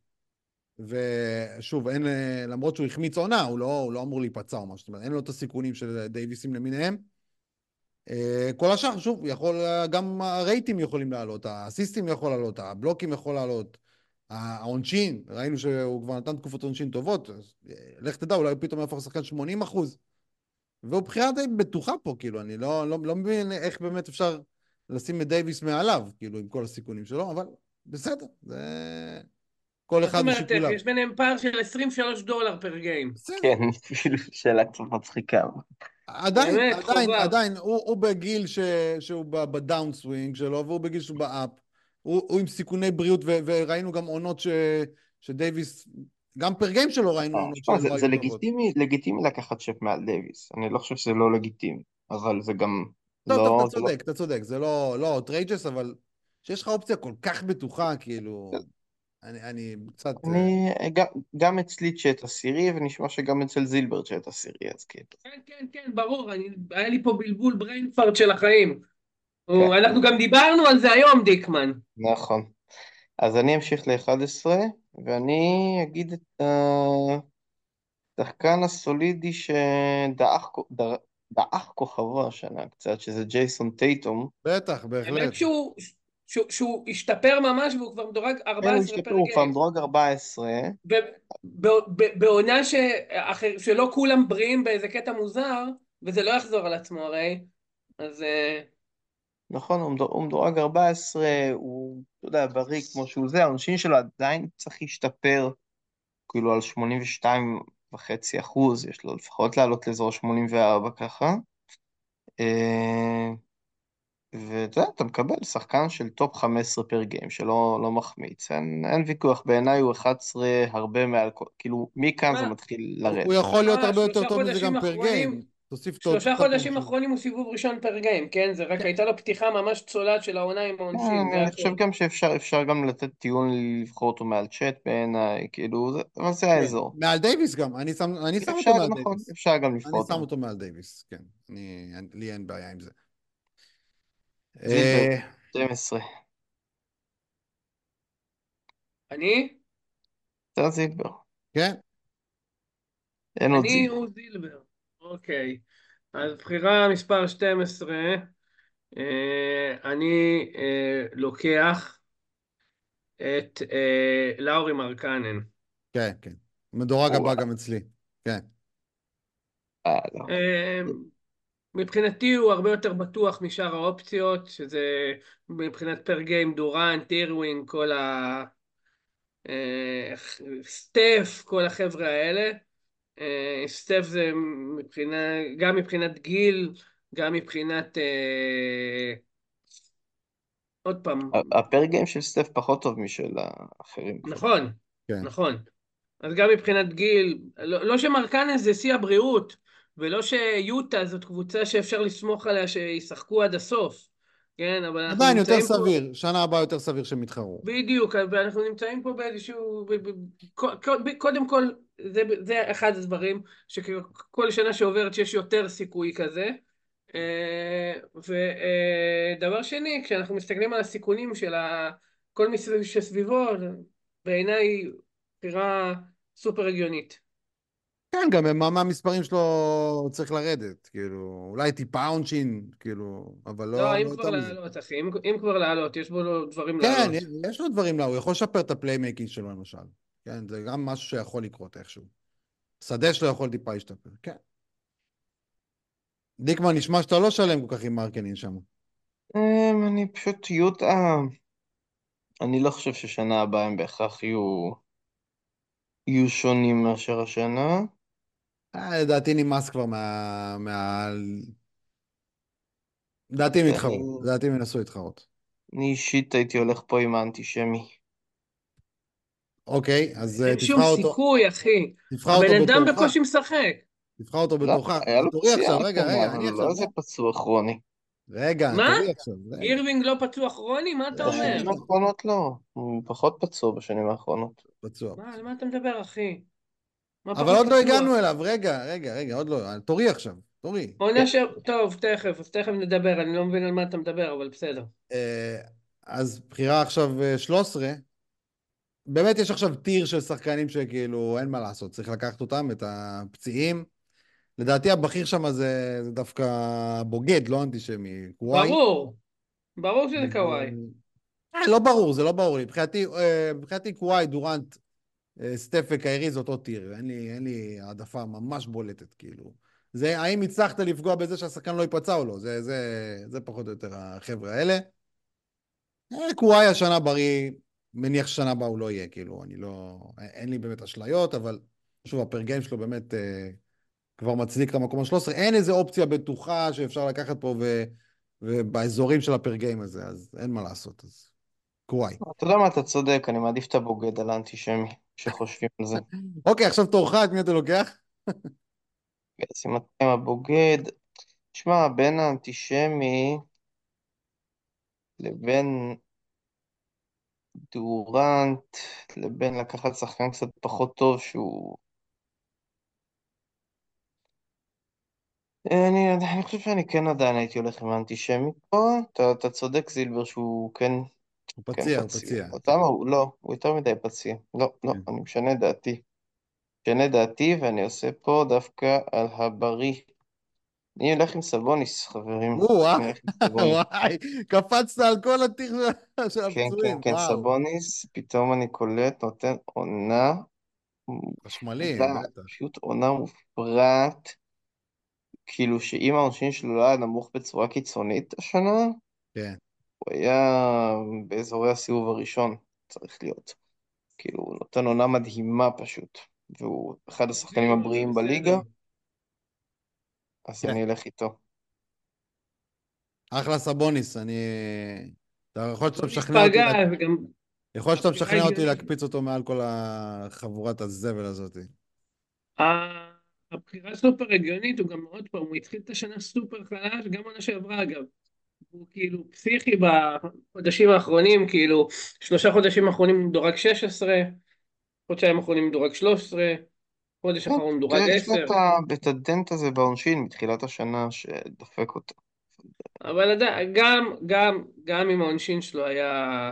ושוב, אין, למרות שהוא החמיץ עונה, הוא לא, הוא לא אמור להיפצע או משהו, זאת אומרת, אין לו את הסיכונים של דייוויסים למיניהם. אה, כל השאר, שוב, יכול, גם הרייטים יכולים לעלות, האסיסטים יכול לעלות, הבלוקים יכול לעלות, העונשין, ראינו שהוא כבר נתן תקופות עונשין טובות, אה, לך תדע, אולי הוא פתאום יהפוך לשחקן 80 אחוז. והוא בחירה די בטוחה פה, כאילו, אני לא, לא, לא מבין איך באמת אפשר לשים את דייוויס מעליו, כאילו, עם כל הסיכונים שלו, אבל בסדר, זה... כל אחד ושיקוליו. יש ביניהם פער של 23 דולר פר גיים. כן, כאילו שאלה קצת מצחיקה. עדיין, באמת, עדיין, חובה. עדיין, הוא, הוא בגיל ש, שהוא ב- ב down swing שלו, והוא בגיל שהוא ב up. הוא, הוא עם סיכוני בריאות, ו, וראינו גם עונות ש, שדייוויס, גם per game שלו ראינו עונות תשמע, שלא זה, טובות. לגיטימי, לגיטימי לקחת צ'אט מעל דייוויס. אני לא חושב שזה לא לגיטימי, אבל זה גם טוב, לא... טוב, אתה לא- צודק, אתה צודק, זה לא לא outrageous, אבל שיש לך אופציה כל כך בטוחה, כאילו, אני, אני קצת... אה, אני, גם, גם אצלי צ'אט עשירי, ונשמע שגם אצל זילבר צ'אט עשירי, אז כאילו. כן, כן, כן, ברור, אני, היה לי פה בלבול בריינפארט של החיים. כן. אנחנו גם דיברנו על זה היום, דיקמן. נכון. אז אני אמשיך ל-11, ואני אגיד את השחקן הסולידי שדעך דר- דעך כוכבו השנה קצת, שזה ג'ייסון טייטום. בטח, בהחלט. האמת שהוא, שהוא, שהוא השתפר ממש והוא כבר מדורג כן, הוא 14 השתפר, פר הוא כבר. מדורג 14. ב- ב- בעונה ש... אחר- שלא כולם בריאים באיזה קטע מוזר, וזה לא יחזור על עצמו הרי, אז... אה, נכון, הוא מדור- הוא מדורג 14, הוא, אתה יודע, בריא כמו שהוא זה, העונשין שלו עדיין צריך להשתפר, כאילו על 82 וחצי אחוז, יש לו לפחות לעלות לאזור 84 ככה. אה, ואתה יודע, אתה מקבל שחקן של top 15 per game, שלא לא מחמיץ, אין, אין ויכוח, בעיניי הוא 11 הרבה מעל, כל- כאילו, מכאן זה מה? מתחיל הוא לרדת. יכול להיות אה, הרבה יותר טוב מזה גם per game. תוסיף אותו שלושה חודשים. אחרונים הוא סיבוב ראשון per game, כן? זה רק הייתה לו פתיחה ממש צולעת של העונה עם העונשין, כן, זה אני חושב. גם שאפשר אפשר גם לתת טיעון לבחור אותו מעל צ'אט בעיניי, כאילו, זה, אבל זה כן, האזור. מעל דייוויס גם, אני שם אני אותו אפשר, מעל נכון, דייוויס. אפשר גם אני לבחור שם אותו. אותו מעל דייוויס, כן. אני- לי אין בעיה עם זה. זילבר, אה, 12. אני? זה זילבר. כן, אין עוד אני זילבר. הוא זילבר. אוקיי. אז בחירה מספר 12, אה, אני אה, לוקח את אה, לאורי מרקנן. כן, כן. מדורג הבא. גם אצלי. כן. אה, לא. אה, מבחינתי הוא הרבה יותר בטוח משאר האופציות, שזה מבחינת פר גיים דורנט, אירווין, כל ה... סטף, כל החבר'ה האלה. אה, סטף זה מבחינה, גם מבחינת גיל, גם מבחינת... אה, עוד פעם, הפר גיים של סטף פחות טוב משל האחרים. נכון, כן. נכון. אז גם מבחינת גיל, לא, לא שמרקנס זה שיא הבריאות, ולא שיוטה זאת קבוצה שאפשר לסמוך עליה שישחקו עד הסוף, כן? אבל אנחנו עדיין יותר נמצאים פה... סביר, שנה הבאה יותר סביר שהם יתחרו. בדיוק, ואנחנו נמצאים פה באיזשהו... ב- ב- ק- קודם כל, זה, זה אחד הדברים שכל שנה שעוברת שיש יותר סיכוי כזה. ודבר שני, כשאנחנו מסתכלים על הסיכונים של כל מי שסביבו, בעיניי בחירה סופר הגיונית. כן, גם מה מהמספרים שלו צריך לרדת, כאילו, אולי טיפה עונשין, כאילו, אבל לא, לא, לא אם כבר. לעלות, אחי, אם, אם כבר לעלות, יש בו דברים כן, לעלות. יש לו דברים, לה, הוא יכול לשפר את ה playmaking שלו למשל. כן, זה גם משהו שיכול לקרות איכשהו. שדה שלו יכול טיפה להשתפר, כן. דיקמן, נשמע שאתה לא שלם כל כך עם מרקנין שם. אמ, אני פשוט יוטה, אני לא חושב ששנה הבאה הם בהכרח יהיו, יהיו שונים מאשר השנה. אה, לדעתי נמאס כבר מה... מה... לדעתי הם יתחרו, לדעתי הם ינסו להתחרות. אני אישית הייתי הולך פה עם האנטישמי. אוקיי, אז אה, אין שום תבחר אותו, סיכוי, אחי. תבחר אותו הבן אדם בתורך. בקושי משחק. תבחר אותו לא, בתורך. היה לו תורי פציעה עכשיו, רגע, רגע, אני עכשיו, לא איזה לא. פצוע כרוני. רגע, מה? תורי עכשיו, רגע. אירווינג לא פצוע כרוני? מה אתה. אומר? בשנים האחרונות לא, הוא פחות פצוע בשנים האחרונות. פצוע. מה, על מה אתה מדבר, אחי? אבל עוד לא? הגענו אליו, רגע, רגע, רגע, עוד לא, תורי עכשיו, תורי. עונה ש... טוב, תכף, אז תכף נדבר, אני לא מבין על מה אתה מדבר, אבל בסדר. אה, אז בחירה עכשיו אה, 13, באמת יש עכשיו טיר של שחקנים שכאילו אין מה לעשות, צריך לקחת אותם, את הפציעים. לדעתי הבכיר שם זה, זה דווקא בוגד, לא אנטישמי, קוואי. ברור, ברור שזה קוואי. אה, לא ברור, זה לא ברור לי. מבחינתי, אה, קוואי, דורנט, אה, סטף וקיירי זה אותו טיר. אין לי, אין לי העדפה ממש בולטת, כאילו. זה, האם הצלחת לפגוע בזה שהשחקן לא ייפצע או לא? זה, זה, זה פחות או יותר החבר'ה האלה. אה, קוואי השנה בריא, מניח ששנה הבאה הוא לא יהיה, כאילו, אני לא... אין לי באמת אשליות, אבל שוב, הפרגיים שלו באמת אה, כבר מצדיק את המקום ה-13. אין איזה אופציה בטוחה שאפשר לקחת פה ו, ובאזורים של הפרגיים הזה, אז אין מה לעשות, אז קוואי. אתה יודע מה, אתה צודק, אני מעדיף את הבוגד על האנטישמי, שחושבים על זה. אוקיי, עכשיו תורך, את מי אתה לוקח? אתה עם הבוגד, תשמע, בין האנטישמי לבין דורנט, לבין לקחת שחקן קצת פחות טוב שהוא... אני, אני חושב שאני כן עדיין הייתי הולך עם האנטישמי פה, אתה, אתה צודק זילבר שהוא כן, הוא כן פציע, הוא פציע. פציע. אתה מה, הוא לא, הוא יותר מדי פציע. לא, לא, כן. אני משנה דעתי. משנה דעתי ואני עושה פה דווקא על הבריא. אני הולך עם סבוניס, חברים. סבוניס. וואי, קפצת על כל הטיר של- כן, כן, הפצועים, כן, וואו. סבוניס, פתאום אני קולט, נותן עונה חשמלי, בטח. פשוט עונה מופרעת, כאילו שאם העונשין שלו לא היה נמוך בצורה קיצונית השנה, כן. הוא היה באזורי הסיבוב הראשון, צריך להיות. כאילו, הוא נותן עונה מדהימה פשוט, והוא אחד השחקנים הבריאים. בליגה, אז. אני אלך איתו. אחלה סבוניס, אני... אתה יכול להיות שאתה משכנע אותי. יכול להיות שאתה משכנע אותי. להקפיץ אותו מעל כל החבורת הזבל הזאת. הבחירה סופר הגיונית, הוא גם עוד פעם, הוא התחיל את השנה סופר חלש, גם עונה שעברה אגב. הוא כאילו פסיכי בחודשים האחרונים, כאילו שלושה חודשים האחרונים הוא מדורג 16, חודשיים האחרונים הוא מדורג 13, חודש האחרון מדורג כן, יש לו 10, את הדנט הזה בעונשין מתחילת השנה שדופק אותו. אבל גם, גם, גם אם העונשין שלו היה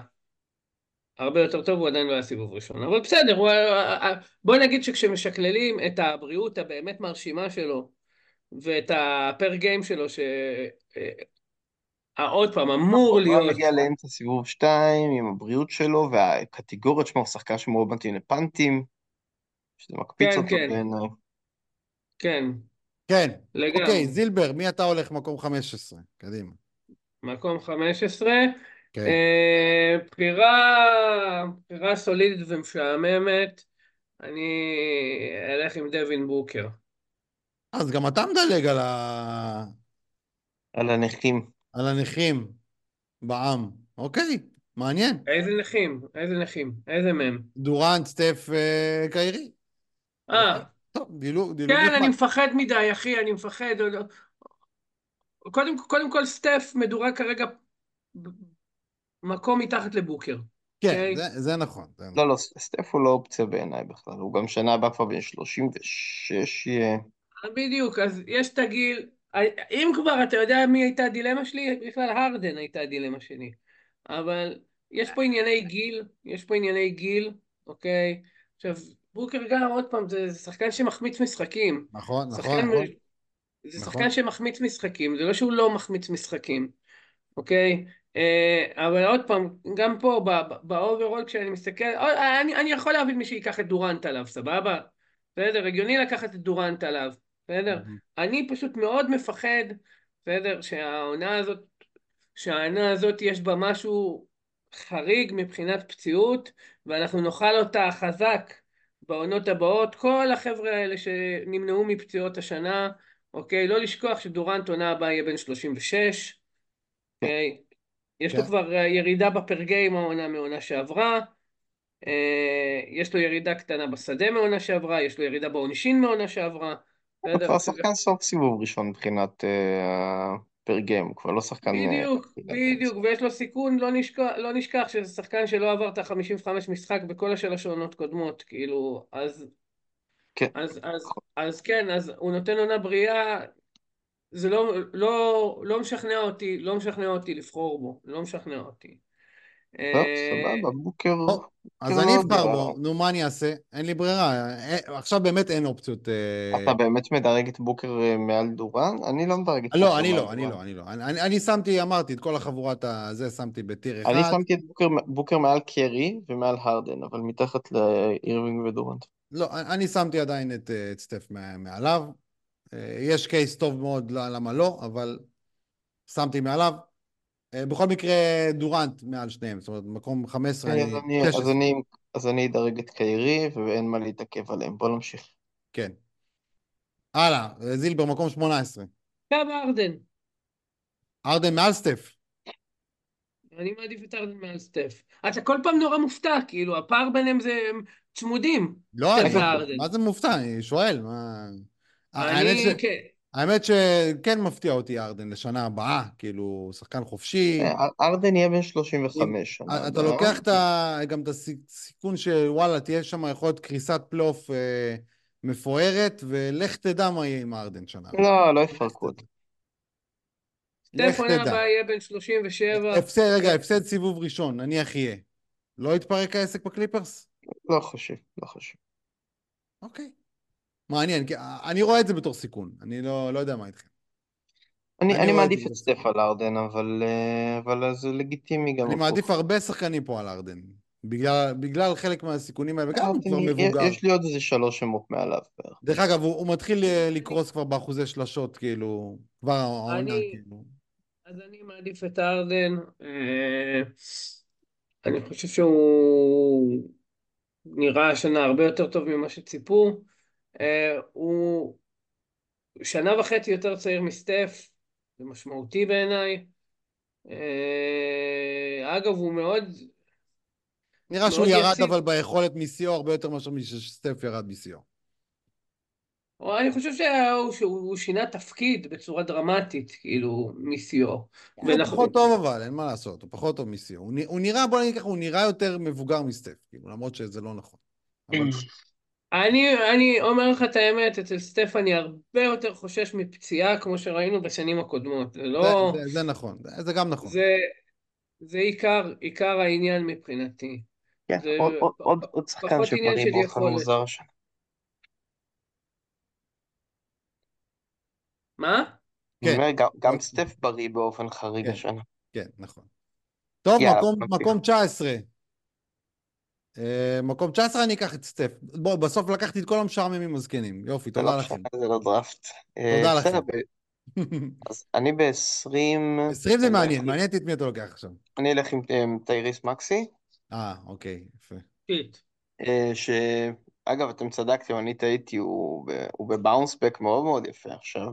הרבה יותר טוב, הוא עדיין לא היה סיבוב ראשון. אבל בסדר, הוא, בוא נגיד שכשמשקללים את הבריאות הבאמת מרשימה שלו, ואת הפר גיים שלו, ש... אה, עוד פעם, אמור הוא להיות, מגיע לאמצע סיבוב 2 עם הבריאות שלו, והקטגוריות שלו, הוא שחקן שמאוד מתאים לפאנטים, שזה מקפיץ כן, אותו כן, בעיניי. כן, כן. לגמרי. אוקיי, זילבר, מי אתה הולך מקום 15? קדימה. מקום 15. כן. אה, בחירה, בחירה סולידית ומשעממת. אני אלך עם דווין בוקר. אז גם אתה מדלג על, ה... על הנכים. על הנכים בעם. אוקיי, מעניין. איזה נכים? איזה נכים? איזה מהם? דורנט, סטף, אה, קיירי. אה, אוקיי. טוב, דילוג, דילוג כן, אני נחמד. מפחד מדי, אחי, אני מפחד. קודם, קודם כל, סטף מדורג כרגע מקום מתחת לבוקר. כן, אוקיי? זה, זה נכון. זה נכון. לא, לא, סטף הוא לא אופציה בעיניי בכלל, הוא גם שנה הבאה כבר בן 36 יהיה. בדיוק, אז יש את הגיל, אם כבר אתה יודע מי הייתה הדילמה שלי, בכלל הרדן הייתה הדילמה שלי. אבל יש פה ענייני גיל, יש פה ענייני גיל, אוקיי? עכשיו, בוקר גם, עוד פעם, זה שחקן שמחמיץ משחקים. נכון, נכון, נכון. זה נכון. שחקן שמחמיץ משחקים, זה לא שהוא לא מחמיץ משחקים, אוקיי? אה, אבל עוד פעם, גם פה, ב overall, כשאני מסתכל, אה, אני, אני יכול להבין מי שייקח את דורנט עליו, סבבה? בסדר, הגיוני לקחת את דורנט עליו, בסדר? Mhm. אני פשוט מאוד מפחד, בסדר, שהעונה הזאת, שהעונה הזאת יש בה משהו חריג מבחינת פציעות, ואנחנו נאכל אותה חזק בעונות הבאות. כל החבר'ה האלה שנמנעו מפציעות השנה, אוקיי? לא לשכוח שדורנט עונה הבאה יהיה בן 36, אוקיי? יש לו כן. כבר אה, ירידה בפרגיים העונה מעונה שעברה, אה, יש לו ירידה קטנה בשדה מעונה שעברה, יש לו ירידה בעונשין מעונה שעברה, בסדר? כבר שחקן סוף סיבוב ראשון מבחינת אה, פר גיים, הוא כבר לא שחקן... אה, בדיוק, בדיוק, ויש לו סיכון, לא נשכח, לא נשכח שזה שחקן שלא עבר את ה-55 משחק בכל השלוש עונות קודמות, כאילו, אז, כן. אז, אז, אז כן, אז הוא נותן עונה בריאה, זה לא, לא, לא משכנע אותי, לא משכנע אותי לבחור בו, לא משכנע אותי. טוב, אה, סבבה, בוקר... אז בוקר אני לא אבחר. בו, נו, מה אני אעשה? אין לי ברירה. אה, עכשיו באמת אין אופציות. אה, אתה באמת מדרג את בוקר מעל דורן? אני לא מדרג את בוקר לא, אני מעל לא, אני. לא, אני לא. אני- אני אני שמתי, אמרתי, את כל החבורת הזה שמתי בטיר אני אחד. שמתי את בוקר, בוקר מעל קרי ומעל הרדן, אבל מתחת לאירווינג ודורנט. לא, אני שמתי עדיין את, סטף מע- מעליו. יש קייס טוב מאוד ל- למה לא, אבל שמתי מעליו. אה, בכל מקרה, דורנט מעל שניהם, זאת אומרת, מקום 15, אז אני... אני, אז 16, אני, אז אני אדרג את קיירי ואין מה להתעכב עליהם. בוא נמשיך. כן. הלאה, אה, זילבר, מקום 18. קו ארדן, ארדן מעל סטף. אני מעדיף את ארדן מעל סטף. אתה כל פעם נורא מופתע, כאילו, הפער ביניהם זה הם צמודים. לא, סטף אני. מה זה מופתע? אני שואל, מה... אני. כן, האמת שכן מפתיע אותי ארדן לשנה הבאה, כאילו, שחקן חופשי. אה, ארדן יהיה בן 35 שנה אתה. לוקח את ה... גם את הסיכון שוואלה, תהיה שם יכול להיות קריסת פלייאוף אה, מפוארת, ולך תדע מה יהיה עם ארדן שנה. הבאה. לא, לא יפרקו אותו. תדע. הבאה יהיה בן 37. הפסד, רגע, הפסד סיבוב ראשון, נניח יהיה. לא יתפרק העסק בקליפרס? לא חושב, לא חושב. אוקיי. מעניין, כי אני רואה את זה בתור סיכון, אני לא, לא יודע מה איתכם. אני, אני אני את מעדיף את סטף. על ארדן, אבל, אה, אבל זה לגיטימי גם אני. מעדיף הרבה שחקנים פה על ארדן, בגלל, בגלל חלק מהסיכונים האלה, וגם הוא כבר מבוגר. יש לי עוד איזה שלוש שמות מעליו. דרך אגב, הוא, הוא מתחיל אה, לקרוס כבר באחוזי שלשות, כאילו, כבר העונה, אני- כאילו. אז אני מעדיף את ארדן. אה, אני חושב שהוא נראה השנה הרבה יותר טוב ממה שציפו. אה, הוא שנה וחצי יותר צעיר מסטף, זה משמעותי בעיניי. אה, אגב, הוא מאוד... נראה שהוא ירד יציב. אבל ביכולת משיאו הרבה יותר מאשר שסטף ירד משיאו. או אני חושב שהוא, שהוא שינה תפקיד בצורה דרמטית, כאילו, משיאו. הוא ונכון- פחות טוב אבל, אין מה לעשות, הוא פחות טוב משיאו. הוא הוא נראה, בוא נגיד ככה, הוא נראה יותר מבוגר מסטף, כאילו, למרות שזה לא נכון. אבל אני, אני אומר לך את האמת, אצל סטף אני הרבה יותר חושש מפציעה, כמו שראינו בשנים הקודמות. זה לא... זה- זה- זה נכון, זה- זה גם נכון. זה, זה עיקר, עיקר העניין מבחינתי. כן, זה עוד- עוד- עוד- עוד שחקן של באופן. מוזר השנה. מה? כן. גם- גם עוד- סטף בריא באופן חריג כן. השנה. כן, נכון. טוב, יאללה, מקום. מקום 19. אה, מקום 19 אני אקח את סטף. בוא, בסוף לקחתי את כל המשעממים הזקנים. יופי, לא תודה לכם. זה לא דראפט. אה, תודה לכם. ב- אז אני ב-20... 20 זה מעניין, מעניין אותי את מי אתה לוקח עכשיו. אני אלך עם עם טייריס מקסי, אה, אוקיי, יפה. אה, שאגב, אתם צדקתם, אני טעיתי, הוא ב- הוא ב bounce back מאוד מאוד יפה עכשיו,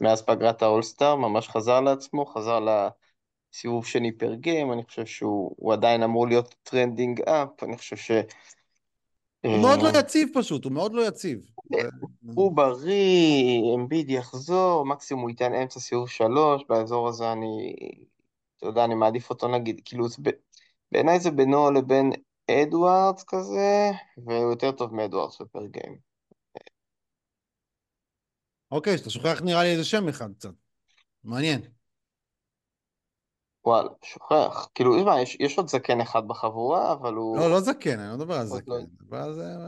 מאז פגרת האולסטאר, ממש חזר לעצמו, חזר לסיבוב שני per game, אני חושב שהוא הוא עדיין אמור להיות trending up, אני חושב ש... הוא מאוד אה, לא יציב פשוט, הוא מאוד לא יציב. הוא בריא, אמביד יחזור, מקסימום הוא ייתן אמצע סיבוב שלוש, באזור הזה אני, אתה יודע, אני מעדיף אותו נגיד, כאילו, בעיניי זה בינו לבין אדוארדס כזה, והוא יותר טוב מאדוארדס בפר גיים. אוקיי, שאתה שוכח נראה לי איזה שם אחד קצת. מעניין. וואלה, שוכח. כאילו, תשמע, יש, יש עוד זקן אחד בחבורה, אבל הוא... לא, לא זקן, אני לא מדבר על זקן, לא- אני מדבר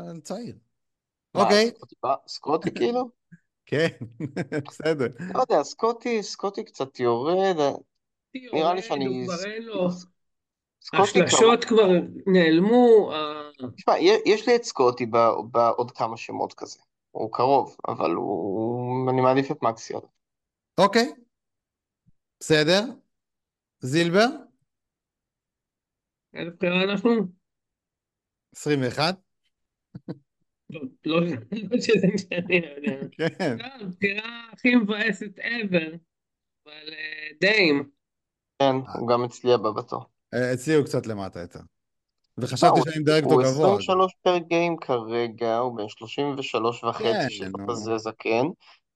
על צעיר. אוקיי, סקוטי, כאילו? כן, בסדר. לא יודע, סקוטי, סקוטי קצת יורד, נראה לי שאני... השלשות כבר נעלמו, תשמע, יש לי את סקוטי ב- בעוד כמה שמות כזה. הוא קרוב, אבל הוא... אני מעדיף את מקסי. אוקיי, בסדר. זילבר, איזה בחירה אנחנו? 21. לא, לא לא שזה משנה, לא יודע. כן. לא, הבחירה הכי מבאסת ever, אבל אה, דיים. כן, הוא גם אצלי הבא בתור. אה, אצלי הוא קצת למטה יותר. וחשבתי הוא- שאני מדרג אותו הוא גבוה. אז- 23 פר גיים כרגע, הוא בן 33 כן, וחצי, נו. כזה זקן,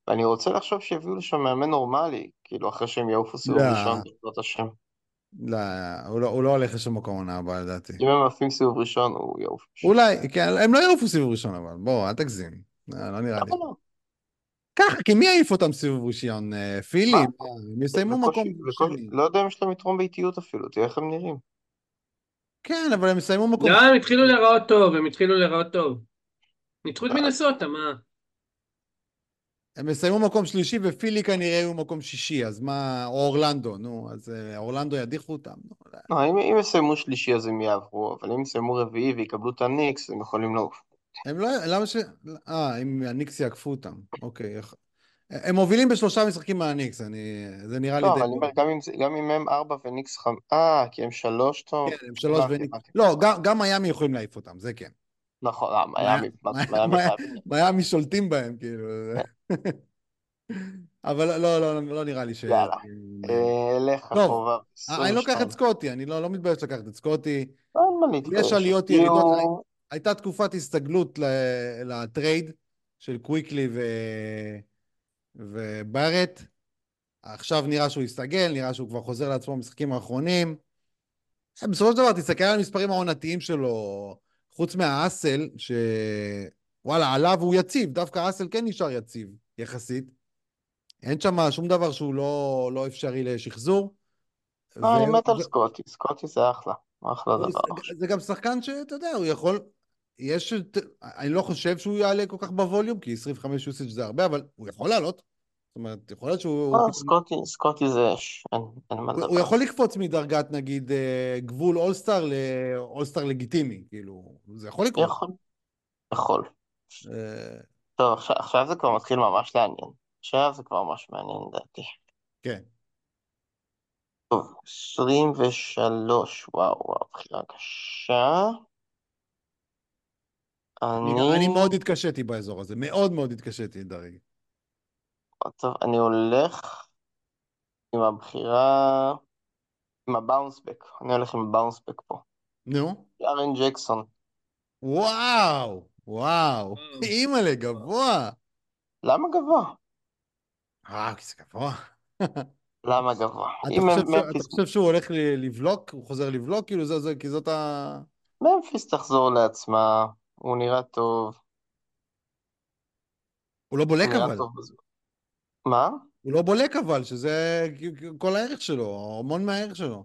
ואני רוצה לחשוב שיביאו לשם מאמן נורמלי, כאילו אחרי שהם יעופו סיבוב לא. ראשון, בעזרת השם. לא, הוא לא, הוא לא הולך לשום מקום עונה הבאה לדעתי. אם הם עפים סיבוב ראשון, הוא יעוף. אולי, כן, הם לא יעופו סיבוב ראשון אבל, בוא, אל תגזים. לא, לא נראה לי. לא? ככה, כי מי יעיף אותם סיבוב ראשון? אה, פילי? מה? מה, הם יסיימו מקום שני. לא יודע אם יש להם יתרון באיטיות אפילו, תראה איך הם נראים. כן, אבל הם יסיימו מקום לא, הם התחילו להיראות טוב, הם התחילו להיראות טוב. ניצחו את אה. מנסוטה, מה? הם יסיימו מקום שלישי ופילי כנראה יהיו מקום שישי, אז מה, או אורלנדו, נו, אז אה, אורלנדו ידיחו אותם? נו, לא. לא, אם אם יסיימו שלישי אז הם יעברו, אבל אם יסיימו רביעי ויקבלו את הניקס, הם יכולים לעוף. הם לא, למה ש... אה, אם הניקס יעקפו אותם, אוקיי. הם מובילים בשלושה משחקים מהניקס, אני... זה נראה לי לא. אבל אני אומר, גם אם הם ארבע וניקס חמ... אה, כי הם שלוש טוב. כן, הם שלוש וניקס. לא, גם- גם מיאמי יכולים להעיף אותם, זה כן. נכון, אה, מיאמי, מיאמי שולטים בהם, כאילו. אבל לא, לא, לא נראה לי ש... יאללה. אה, לך טוב, אחורה. אה, אני לוקח 22. את סקוטי, אני לא לא מתבייש לקחת את סקוטי. יש עליות ירידות. הייתה תקופת הסתגלות ל trade של קוויקלי ו... וברט. עכשיו נראה שהוא הסתגל, נראה שהוא כבר חוזר לעצמו במשחקים האחרונים. בסופו של דבר, תסתכל על המספרים העונתיים שלו, חוץ מהאסל, שוואלה, עליו הוא יציב, דווקא האסל כן נשאר יציב, יחסית. אין שם שום דבר שהוא לא, לא אפשרי לשחזור. לא, אני מת על סקוטי, סקוטי זה אחלה. אחלה דבר. זה גם שחקן שאתה יודע, הוא יכול... יש... אני לא חושב שהוא יעלה כל כך בווליום, כי 25 יוסאג' זה הרבה, אבל הוא יכול לעלות. זאת אומרת, יכול להיות שהוא... לא, סקוטי, סקוטי זה אש, אין מה הוא- לדבר. הוא יכול לקפוץ מדרגת, נגיד, אה, גבול אולסטאר לאולסטאר לגיטימי, כאילו, זה יכול לקרות. יכול. יכול. טוב, עכשיו, עכשיו זה כבר מתחיל ממש לעניין. עכשיו זה כבר ממש מעניין לדעתי. כן. טוב, 23, וואו, וואו, בחירה קשה. אני, אני... מאוד התקשיתי באזור הזה, מאוד מאוד התקשיתי, דרג. טוב, אני הולך עם הבחירה, עם הבאונסבק. אני הולך עם הבאונסבק פה. נו, יארן ג'קסון. וואו, וואו, אימא'לה, גבוה. למה גבוה? אה, כי זה גבוה. למה גבוה? אתה חושב, שהוא הולך ל- לבלוק? הוא חוזר לבלוק? כאילו זה, זה, כי זאת ה... ממפיס תחזור לעצמה, הוא נראה טוב, הוא לא בולק אבל. מה? הוא לא בולק אבל, שזה כל הערך שלו, המון מהערך שלו.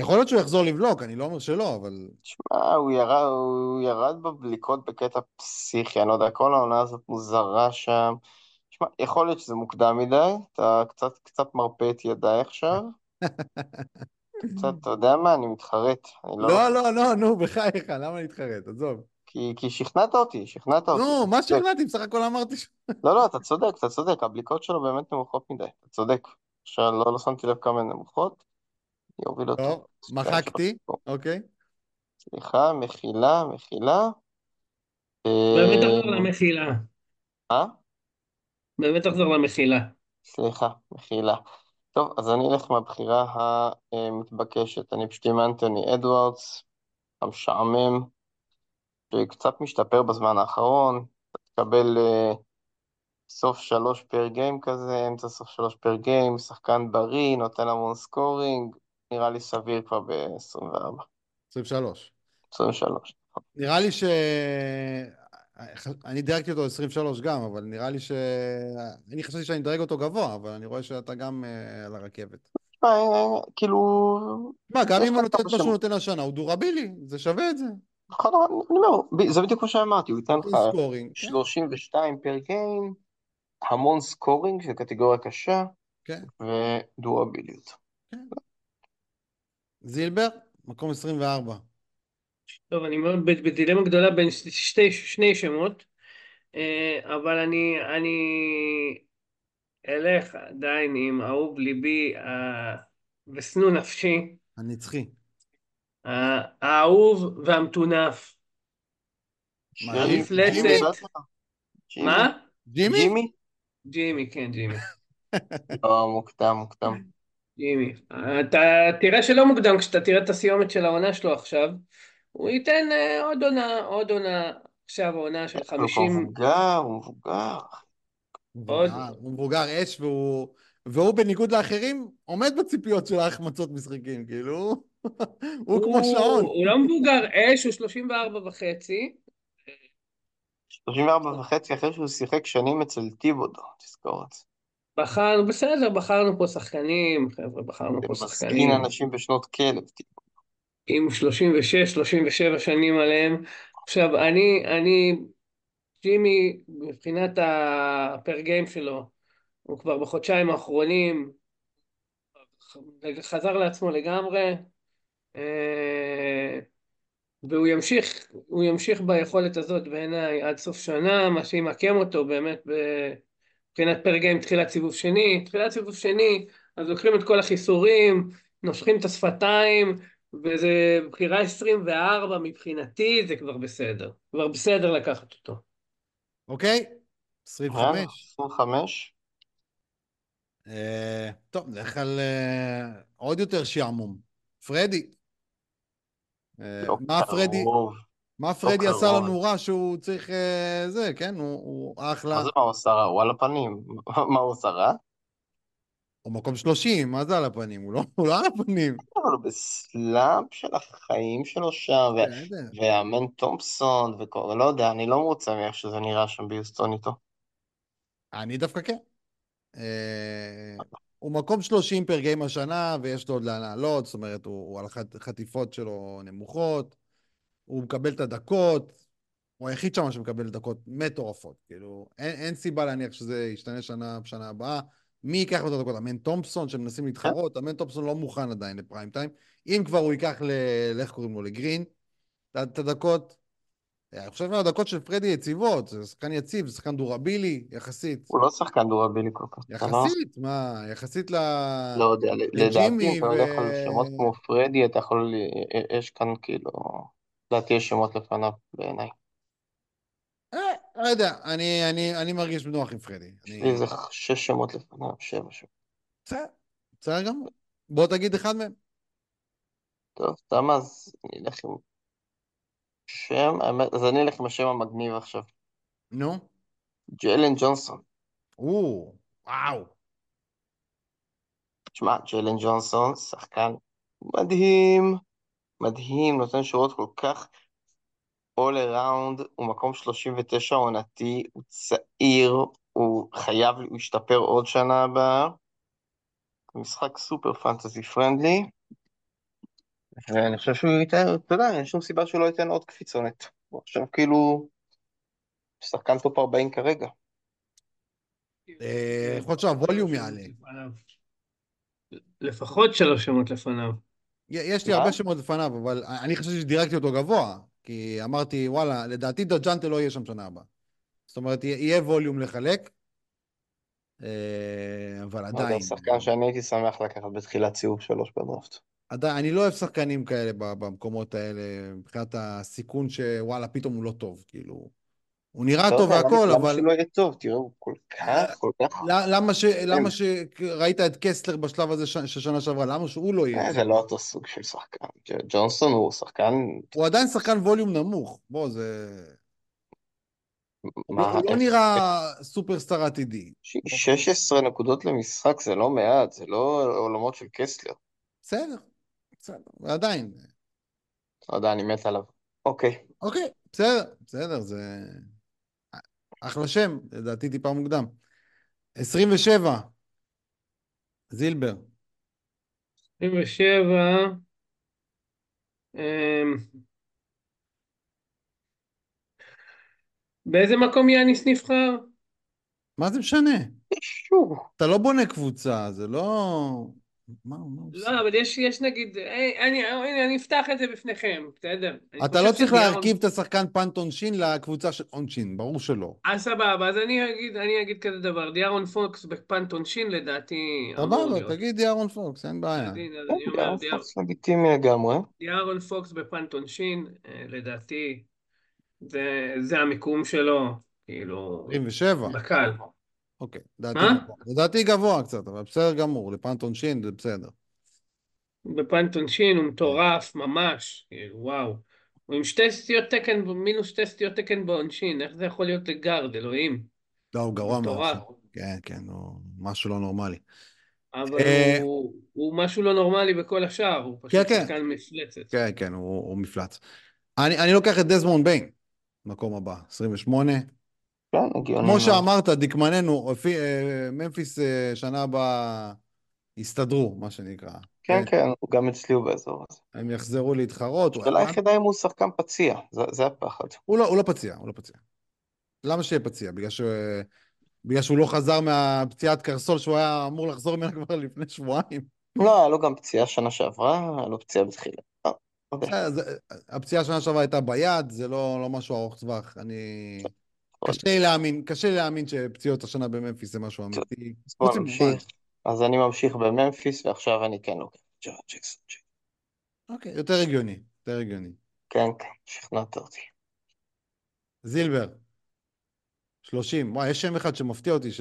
יכול להיות שהוא יחזור לבלוק, אני לא אומר שלא, אבל... תשמע, הוא ירד, הוא ירד בבליקות בקטע פסיכי, אני לא יודע, כל העונה הזאת מוזרה שם. תשמע, יכול להיות שזה מוקדם מדי, אתה קצת, קצת מרפה את ידיי עכשיו. קצת, אתה יודע מה, אני מתחרט. אני לא... לא, לא, לא, נו, בחייך, למה להתחרט? עזוב. כי, כי שכנעת אותי, שכנעת אותי. נו, מה. שכנעתי? בסך הכל אמרתי ש... לא, לא, אתה צודק, אתה צודק, הבליקות שלו באמת נמוכות מדי, אתה צודק. עכשיו, לא, לא שמתי לב כמה הן נמוכות, אני אוריד אותו. טוב, מחקתי, אוקיי. סליחה, מחילה, מחילה. באמת אה, תחזור למחילה. אה? באמת תחזור למחילה. סליחה, מחילה. טוב, אז אני אלך עם הבחירה המתבקשת. אני פשוט עם אנטוני אדוארדס, המשעמם, שקצת משתפר בזמן האחרון. תקבל אה, סוף שלוש per game כזה, אמצע סוף שלוש per game, שחקן בריא, נותן המון scoring, נראה לי סביר כבר ב-24, 23. 23. נראה לי ש... אני דירגתי אותו 23 גם, אבל נראה לי ש... אני חשבתי שאני אדרג אותו גבוה, אבל אני רואה שאתה גם אה, על הרכבת. תשמע, אה, כאילו, מה, גם אם הוא נותן מה שהוא. נותן השנה, הוא durable, זה שווה את זה. נכון, אבל אני אומר, זה בדיוק מה שאמרתי, הוא ייתן לך נותן scoring, כן, 32 per game, המון scoring של קטגוריה קשה, כן, ודורביליות. כן. זילבר, מקום 24. טוב, אני מאוד בדילמה גדולה בין שתי, שני שמות, אה, אבל אני, אני אלך עדיין עם אהוב ליבי אה, ושנוא נפשי, הנצחי. אה, האהוב והמטונף. המפלצת. מה? ג'ימי? ג'ימי? ג'ימי, כן, ג'ימי. לא, מוקדם, מוקדם. ג'ימי. אתה תראה שלא מוקדם כשאתה תראה את הסיומת של העונה שלו עכשיו. הוא ייתן אה, עוד עונה, עוד עונה. עכשיו העונה של הוא כבר 50, מבוגר, הוא מבוגר. הוא עוד- מבוגר, הוא מבוגר אש, והוא, והוא בניגוד לאחרים עומד בציפיות של ההחמצות משחקים, כאילו, הוא כמו שעון. הוא לא מבוגר אש, הוא 34 וחצי. 34 וחצי אחרי שהוא שיחק שנים אצל טיבודו, תזכור את זה. בחרנו, בסדר, בחרנו פה שחקנים, חבר'ה, בחרנו פה שחקנים אנשים בשנות כלב, טיבודו. עם 36, 37 שנים עליהם. עכשיו, אני, אני, ג'ימי, מבחינת הפר גיים שלו, הוא כבר בחודשיים האחרונים חזר לעצמו לגמרי, אה, והוא ימשיך, הוא ימשיך ביכולת הזאת בעיניי עד סוף שנה, מה שימקם אותו באמת מבחינת פר גיים תחילת סיבוב שני, תחילת סיבוב שני, אז לוקחים את כל החיסורים, נושכים את השפתיים, וזה בחירה 24 מבחינתי, זה כבר בסדר. כבר בסדר לקחת אותו. אוקיי? יאללה, 25. 25. אה, טוב, נלך על אה, עוד יותר שעמום. פרדי. אה, מה פרדי. מה פרדי לא עשה. לנו רע שהוא צריך אה, זה, כן? הוא, אחלה. מה זה מה הוא עשה רע? הוא על הפנים. מה הוא עשה רע? הוא מקום 30, מה זה על הפנים? הוא לא, הוא לא על הפנים. אבל הוא בסלאמפ של החיים שלו שם, ו-. ואמן תומפסון, וכל, לא יודע, אני לא מרוצה מאיך שזה נראה שם ביוסטון איתו. אני דווקא כן. אה, הוא מקום 30 פר גיים השנה, ויש לו עוד לעלות, זאת אומרת, הוא, הוא על החטיפות שלו נמוכות, הוא מקבל את הדקות, הוא היחיד שם שמקבל דקות מטורפות, כאילו, אין, אין סיבה להניח שזה ישתנה שנה בשנה הבאה. מי ייקח לו את הדקות? אמן תומפסון, שמנסים להתחרות, אמן תומפסון לא מוכן עדיין לפריים טיים. אם כבר הוא ייקח ל... לאיך קוראים לו? לגרין, את הדקות, אני חושב שהדקות של פרדי יציבות, זה שחקן יציב, זה שחקן דורבילי, יחסית. הוא לא שחקן דורבילי כל כך. לא- יחסית, מה, יחסית ל... לא יודע, לדעתי, אתה הולך על שמות כמו פרדי, אתה יכול, יש כאן כאילו, לדעתי יש שמות לפניו בעיניי. אה, לא יודע, אני, אני, אני מרגיש בנוח עם פרדי. יש לי איזה שש שמות לפניו, שבע שמות. בסדר, בסדר גמור. בוא תגיד אחד מהם. טוב, סתם אז אני אלך עם שם, אז אני אלך עם השם המגניב עכשיו. נו. ג'יילן ג'ונסון. או, וואו. תשמע, ג'יילן ג'ונסון, שחקן מדהים, מדהים, נותן שורות כל כך all around, הוא מקום 39 עונתי, הוא צעיר, הוא חייב להשתפר עוד שנה הבאה. משחק super fantasy friendly, ואני חושב שהוא ייתן, אתה יודע, אין שום סיבה שהוא לא ייתן עוד קפיצונת. הוא עכשיו כאילו שחקן top 40 כרגע. אה, יכול להיות שה volume יעלה. לפחות שלוש שמות לפניו. יש לי? הרבה שמות לפניו, אבל אני חשבתי שדירקתי אותו גבוה, כי אמרתי, וואלה, לדעתי דג'אנטה לא יהיה שם שנה הבאה. זאת אומרת, יהיה- ווליום לחלק, אה, אבל לא עדיין, שחקן שאני הייתי שמח לקחת בתחילת סיבוב שלוש בדראפט. עדיין, אני לא אוהב שחקנים כאלה במקומות האלה, מבחינת הסיכון שוואלה, פתאום הוא לא טוב, כאילו... הוא נראה לא טוב למה- והכל, למה אבל שלא יהיה טוב? תראה, הוא כל כך, כל כך... למה ש... למה ש... ראית את קסטלר בשלב הזה של שנה שעברה, למה שהוא לא יהיה? אה, זה לא אותו סוג של שחקן. ג'ונסון הוא שחקן... הוא עדיין שחקן ווליום נמוך, בוא, זה... מה, הוא לא נראה סופרסטאר עתידי. ש- 16 נקודות למשחק זה לא מעט, זה לא עולמות של קסטלר. בסדר, בסדר, ועדיין. לא יודע, אני מת עליו. אוקיי, אוקיי, בסדר, בסדר, זה... אחלה שם, לדעתי טיפה מוקדם. 27, זילבר. 27. אמ, באיזה מקום יאניס נבחר? מה זה משנה? אתה לא בונה קבוצה, זה לא... מה, מה הוא עושה? לא, אבל יש, יש נגיד, היי, אני, הנה, אני אפתח את זה בפניכם, בסדר? אתה לא צריך להרכיב את השחקן punt עונשין לקבוצה של עונשין, ברור שלא. אז סבבה, אז אני אגיד, אני אגיד כזה דבר, דיארון פוקס ב punt עונשין לדעתי סבבה. תגיד דיארון פוקס, אין בעיה. אז הנה, אז אני אומר, יאללה, דיאר- פוקס לגיטימי לגמרי. דיארון פוקס ב punt עונשין, אה, לדעתי, זה, זה המיקום שלו, כאילו, 27, בקל. אוקיי. לדעתי? גבוה. לדעתי גבוה קצת, אבל בסדר גמור, ל punt עונשין זה בסדר. ב punt עונשין הוא מטורף, ממש, כאילו, וואו. הוא עם שתי סטיות תקן, מינוס שתי סטיות תקן בעונשין, איך זה יכול להיות לגארד, אלוהים? לא, הוא גרוע מאוד. כן, כן, הוא משהו לא נורמלי. אבל אה, הוא, הוא משהו לא נורמלי בכל השאר, הוא פשוט כן, כן. שחקן מפלצת. כן, כן, הוא, הוא מפלץ. אני, אני לוקח את דזמונד ביין, מקום הבא, 28. כן, הגיוני. כמו. שאמרת, דקמננו, אה, ממפיס אה, שנה הבאה יסתדרו, מה שנקרא. כן, כן, הוא גם אצלי הוא באזור הזה. הם יחזרו להתחרות. השאלה היחידה אם הוא שחקן פציע, זה- הפחד. הוא לא, הוא לא פציע, הוא לא פציע. למה שיהיה פציע? בגלל, ש... בגלל שהוא לא חזר מהפציעת קרסול שהוא היה אמור לחזור ממנה כבר לפני שבועיים. לא, היה לו גם פציעה שנה שעברה, היה לו פציעה בתחילה. אה, לא זה- הפציעה שנה שעברה הייתה ביד, זה לא, לא משהו ארוך טווח. אני... קשה לי להאמין, קשה לי להאמין שפציעות השנה בממפיס זה משהו אמיתי. אז אני ממשיך בממפיס, ועכשיו אני כן לוקח את ג'ארד ג'קסון. אוקיי, יותר הגיוני, יותר הגיוני. כן, כן, שכנעת אותי. זילבר, 30. וואי, יש שם אחד שמפתיע אותי ש...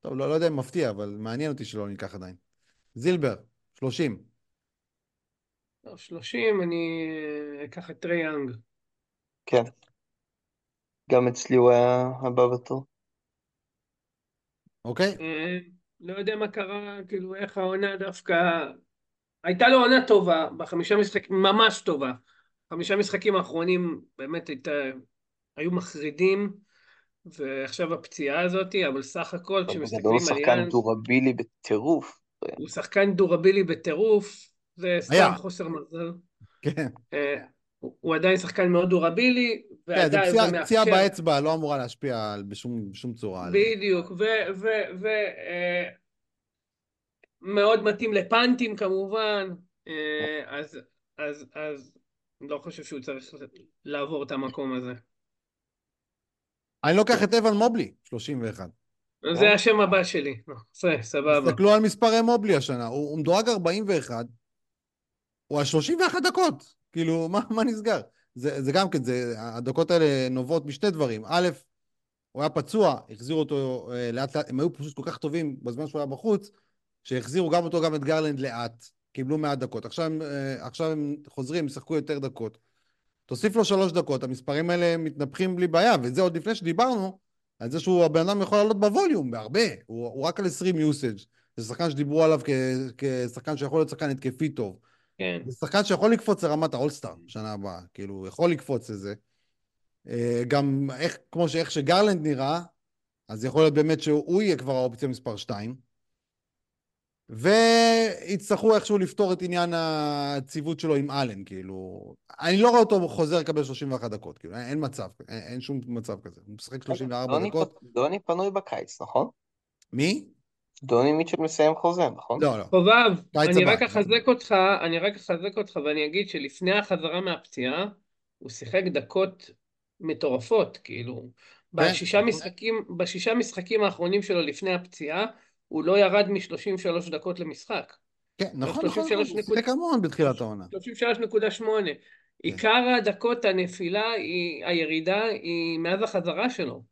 טוב, לא, לא יודע אם מפתיע, אבל מעניין אותי שלא ניקח עדיין. זילבר, 30. טוב, 30, אני אקח את טרי יאנג. כן. גם אצלי הוא היה הבא בתור. אוקיי? אה, לא יודע מה קרה, כאילו איך העונה דווקא... הייתה לו עונה טובה, בחמישה משחקים, ממש טובה. חמישה משחקים האחרונים באמת הייתה, היו מחרידים, ועכשיו הפציעה הזאת, אבל סך הכל אבל בגדול הוא כשמסתכלים על שחקן דורבילי בטירוף. הוא שחקן דורבילי בטירוף, זה סתם. חוסר מזל. כן. הוא עדיין שחקן מאוד דורבילי, כן, זה ועדיין זה פציעה. באצבע לא אמורה להשפיע בשום, בשום צורה. בדיוק, ו... אה, מתאים לפאנטים כמובן, אה, אז, אז, אז לא חושב שהוא צריך לעבור את המקום הזה. אני לוקח את אבן מובלי, 31. זה השם הבא שלי. סבבה. תסתכלו על מספרי מובלי השנה, הוא, הוא מדורג 41, הוא על 31 דקות. כאילו, מה, מה נסגר? זה, זה גם כן, זה, הדקות האלה נובעות משתי דברים. א', הוא היה פצוע, החזירו אותו אה, לאט לאט, הם היו פשוט כל כך טובים בזמן שהוא היה בחוץ, שהחזירו גם אותו, גם את גרלנד לאט, קיבלו מעט דקות. עכשיו, הם, אה, עכשיו הם חוזרים, ישחקו יותר דקות. תוסיף לו שלוש דקות, המספרים האלה מתנפחים בלי בעיה, וזה עוד לפני שדיברנו על זה שהוא הבן אדם יכול לעלות בווליום, בהרבה, הוא, הוא רק על 20 usage. זה שחקן שדיברו עליו כ, כשחקן שיכול להיות שחקן התקפי טוב. כן. זה שחקן שיכול לקפוץ לרמת האולסטאר שנה הבאה, כאילו, יכול לקפוץ לזה. אה, גם איך, כמו שאיך שגרלנד נראה, אז יכול להיות באמת שהוא יהיה כבר האופציה מספר 2. ויצטרכו איכשהו לפתור את עניין הציוות שלו עם אלן, כאילו... אני לא רואה אותו חוזר לקבל 31 דקות, כאילו, אין, אין מצב, אין, אין שום מצב כזה. הוא משחק 34 דוני דקות. פ- דוני פנוי בקיץ, נכון? מי? דוני מיטשל מסיים חוזה, נכון? לא, לא. חובב, אני. רק אחזק אותך, אני רק אחזק אותך ואני אגיד שלפני החזרה מהפציעה, הוא שיחק דקות מטורפות, כאילו, בשישה נכון. משחקים, בשישה משחקים האחרונים שלו לפני הפציעה, הוא לא ירד מ-33 דקות למשחק. כן, נכון, נכון, 33 נכון, הוא שיחק המון בתחילת העונה. 33.8. עיקר הדקות הנפילה, היא, הירידה, היא מאז החזרה שלו.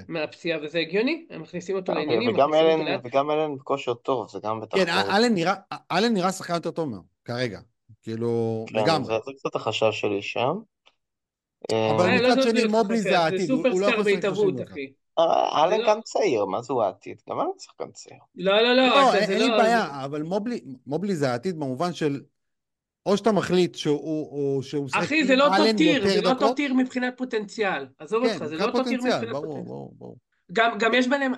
כן. מהפציעה, וזה הגיוני, הם מכניסים אותו אוקיי, לעניינים. וגם אלן. וגם אלן בכושר טוב, זה גם בטח... כן. אלן נראה, אלן נראה שחקן יותר טוב ממנו, כרגע. כאילו, כן, לגמרי. זה, קצת החשש שלי שם. אבל אה, לא מצד צריך שני, להיות מובלי חסר, זה העתיד, הוא- לא יכול לשחק בהתהוות, 31. אחי. אה, אלן לא- גם צעיר, מה זה הוא העתיד? גם אלן שחקן צעיר. לא, לא, לא, לא, אין לי לא... בעיה, אבל מובלי, מובלי זה העתיד במובן של, או שאתה מחליט שהוא, הוא- שהוא משחק אחי, זה לא יותר זה לא. טיר מבחינת פוטנציאל. עזוב כן, אותך, זה לא פוטנציאל, מבחינת פוטנציאל. גם, גם יש ביניהם,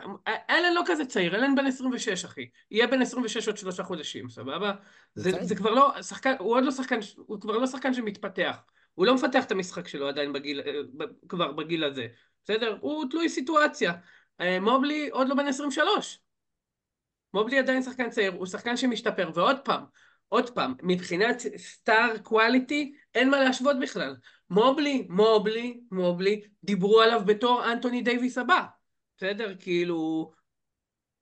אלן לא כזה צעיר, אלן בן 26 אחי, יהיה בן 26 עוד שלושה חודשים, סבבה? זה זה. זה כבר לא, שחקן, הוא עוד לא שחקן, הוא כבר לא שחקן שמתפתח, הוא לא מפתח את המשחק שלו עדיין בגיל, אה, כבר בגיל הזה, בסדר? הוא תלוי סיטואציה. אה, מובלי עוד לא בן 23. מובלי עדיין שחקן צעיר, הוא שחקן שמשתפר, ועוד פעם, עוד פעם, מבחינת star quality, אין מה להשוות בכלל. מובלי, מובלי, מובלי, דיברו עליו בתור אנטוני דייוויס הבא. בסדר? כאילו,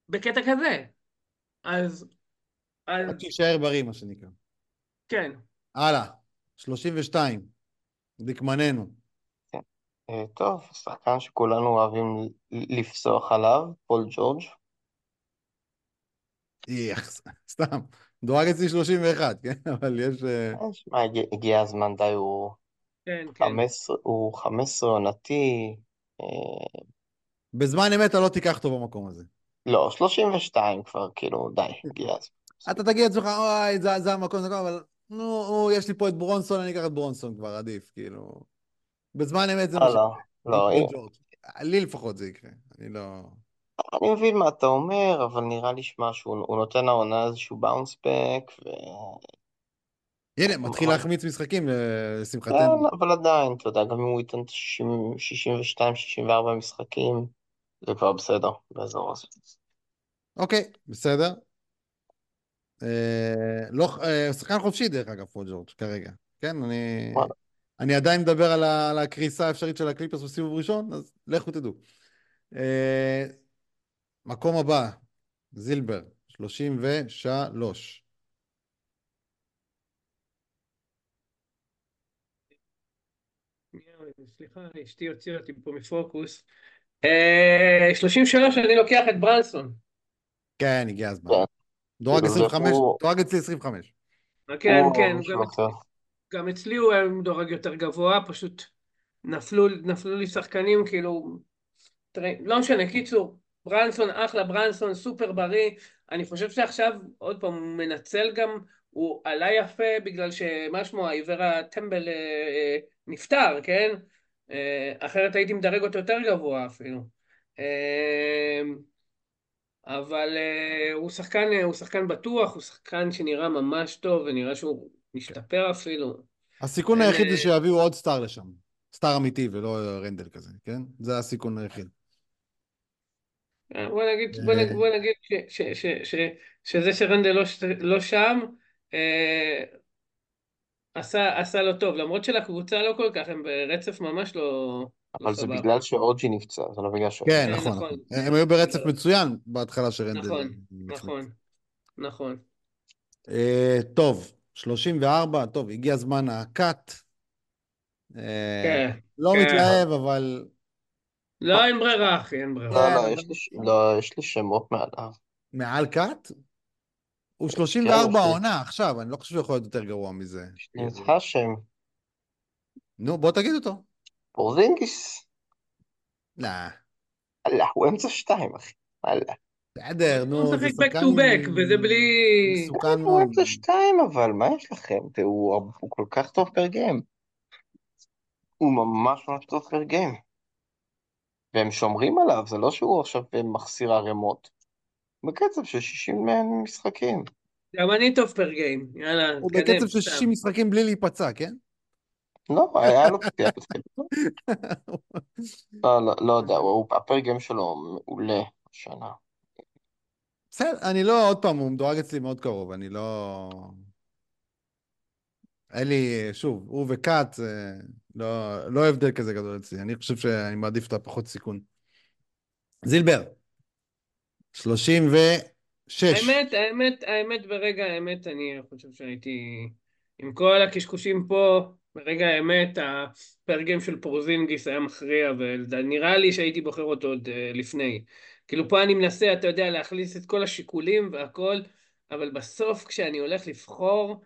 בקטע כזה. אז, אז, רק שיישאר בריא, מה שנקרא. כן. הלאה, 32, דקמננו. אה, טוב, שחקן שכולנו אוהבים לפסוח עליו, פול ג'ורג'. איך, סתם. דורג אצלי 31, כן? אבל יש... אה, אה, שמע, הגיע, הגיע הזמן די, הוא כן, כן. 15, הוא 15 עונתי, אה, בזמן אמת אתה לא תיקח אותו במקום הזה. לא, 32 כבר, כאילו, די, הגיע הזמן. אתה תגיד לעצמך, אוי, זה, זה המקום, זה המקום, אבל נו, נו, יש לי פה את ברונסון, אני אקח את ברונסון כבר, עדיף, כאילו. בזמן אמת זה מה לא, ש... לא, לא. לי לפחות זה יקרה, אני לא... אני מבין מה אתה אומר, אבל נראה לי שמע שהוא הוא נותן לעונה איזשהו באונס בק, ו... הנה, מתחיל. להחמיץ משחקים, אה, לשמחתנו. כן, אבל עדיין, אתה יודע, גם אם הוא ייתן 62-64 משחקים, זה כבר בסדר, באזור הזה. אוקיי, בסדר. אה, לא, אה, שחקן חופשי דרך אגב, פול ג'ורג', כרגע. כן, אני... אני עדיין מדבר על, ה, על הקריסה האפשרית של הקליפרס בסיבוב ראשון, אז לכו תדעו. אה, מקום הבא, זילבר, 33. סליחה, אשתי הוציאה אותי פה מפוקוס. אה, 33, אני לוקח את ברנסון. כן, הגיע הזמן. כן. דורג כאילו, זה 25, הוא- דורג אצלי 25. כן, הוא כן, מישהו גם, אצלי הוא היה מדורג יותר גבוה, פשוט נפלו, לי שחקנים, כאילו, לא משנה, קיצור, ברנסון אחלה, ברנסון סופר בריא, אני חושב שעכשיו, עוד פעם, הוא מנצל גם, הוא עלה יפה בגלל שמה שמו, העיוור הטמבל אה, אה, נפטר, כן? אה, אחרת הייתי מדרג אותו יותר גבוה אפילו. אה, אבל אה, הוא שחקן, אה, הוא שחקן בטוח, הוא שחקן שנראה ממש טוב, ונראה שהוא משתפר אפילו. הסיכון אין, היחיד זה אה, שיביאו עוד סטאר לשם. סטאר אמיתי ולא רנדל כזה, כן? זה הסיכון היחיד. אה, בוא נגיד, בוא נגיד, בוא נגיד ש, ש, ש, ש, שזה שרנדל לא, לא שם, אה, עשה, עשה לו טוב, למרות שלקבוצה לא כל כך, הם ברצף ממש לא, לא אבל זה סבבה. בגלל שאורג'י נפצע, זה לא בגלל שאורג'י. כן, נכון, נכון. נכון. הם היו ברצף מצוין בהתחלה שרנדל נכון. נכון, נכון. אה, טוב, 34, טוב, הגיע זמן הקאט. אה, כן, לא כן. מתלהב, אבל לא, אין ברירה, אחי, אין ברירה. לא, לא, כן, יש אבל- לי ש- לא, יש לי שמות מעליו. מעל קאט? הוא כן, 34 יפה. העונה עכשיו, אני לא חושב שהוא יכול להיות יותר גרוע מזה. יש את האשם, נו, בוא תגיד אותו. פורזינגיס. לא, אללה, הוא אמצע שתיים, אחי. אללה. בסדר, הוא נו, זה משחק back שחקן to back, וזה בלי... מסוכן הוא מאוד. אמצע שתיים, אבל מה יש לכם? הוא הוא כל כך טוב פר גיים. הוא ממש ממש טוב פר גיים. והם שומרים עליו, זה לא שהוא עכשיו מחסיר ערימות. בקצב של 60 משחקים. גם אני טוב פר גיים, יאללה, הוא בקצב של סתם. 60 משחקים בלי להיפצע, כן? לא, היה לו פציעה. לא, לא, לא יודע, הפר גיים שלו מעולה השנה. בסדר, אני לא, עוד פעם, הוא מדורג אצלי מאוד קרוב, אני לא... אין לי, שוב, הוא וקאט, זה לא, לא הבדל כזה גדול אצלי, אני חושב שאני מעדיף את הפחות סיכון. זילבר, 36. האמת, האמת, האמת, ברגע האמת, אני חושב שהייתי... עם כל הקשקושים פה, ברגע האמת, הפר גיים של פורזינגיס היה מכריע, ונראה לי שהייתי בוחר אותו עוד אה, לפני. כאילו פה אני מנסה, אתה יודע, להכניס את כל השיקולים והכל, אבל בסוף כשאני הולך לבחור,